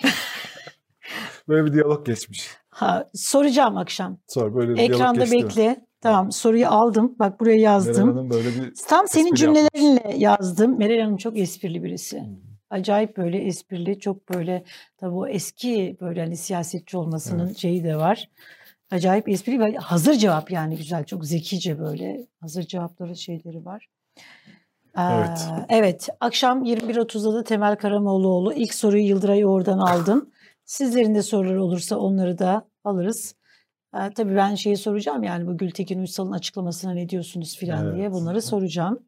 Böyle bir diyalog geçmiş. Ha, soracağım akşam. Sonra böyle bir diyalog Ekranda geçti. bekle. Tamam soruyu aldım. Bak buraya Meral yazdım. Hanım böyle bir Tam senin espri yapmış. cümlelerinle yazdım. Meral Hanım çok esprili birisi. Hmm. Acayip böyle esprili, çok böyle tabii o eski böyle hani siyasetçi olmasının şeyi de var. Acayip esprili ve hazır cevap yani güzel, çok zekice böyle hazır cevapları şeyleri var. Ee, Evet. evet, akşam 21.30'da da Temel Karamollaoğlu. İlk soruyu Yıldıray oradan aldım. Sizlerin de soruları olursa onları da alırız. Ee, tabii ben şeyi soracağım yani bu Gültekin Uysal'ın açıklamasına ne diyorsunuz filan diye Evet. bunları soracağım.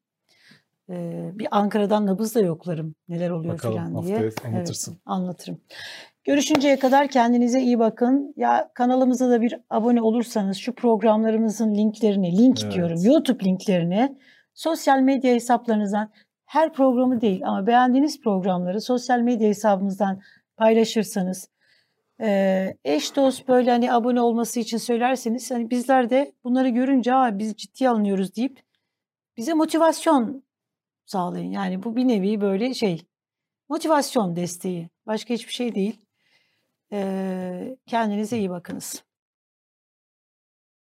Bir Ankara'dan nabız da yoklarım neler oluyor Bakalım, filan diye. haftaya anlatırsın. Evet, anlatırım. Görüşünceye kadar kendinize iyi bakın. Ya kanalımıza da bir abone olursanız şu programlarımızın linklerini, link Evet. diyorum, YouTube linklerini sosyal medya hesaplarınızdan her programı değil ama beğendiğiniz programları sosyal medya hesabımızdan paylaşırsanız eş dost böyle hani abone olması için söylerseniz hani bizler de bunları görünce Aa, biz ciddiye alınıyoruz deyip bize motivasyon sağlayın. Yani bu bir nevi böyle şey motivasyon desteği. Başka hiçbir şey değil. Ee, kendinize iyi bakınız.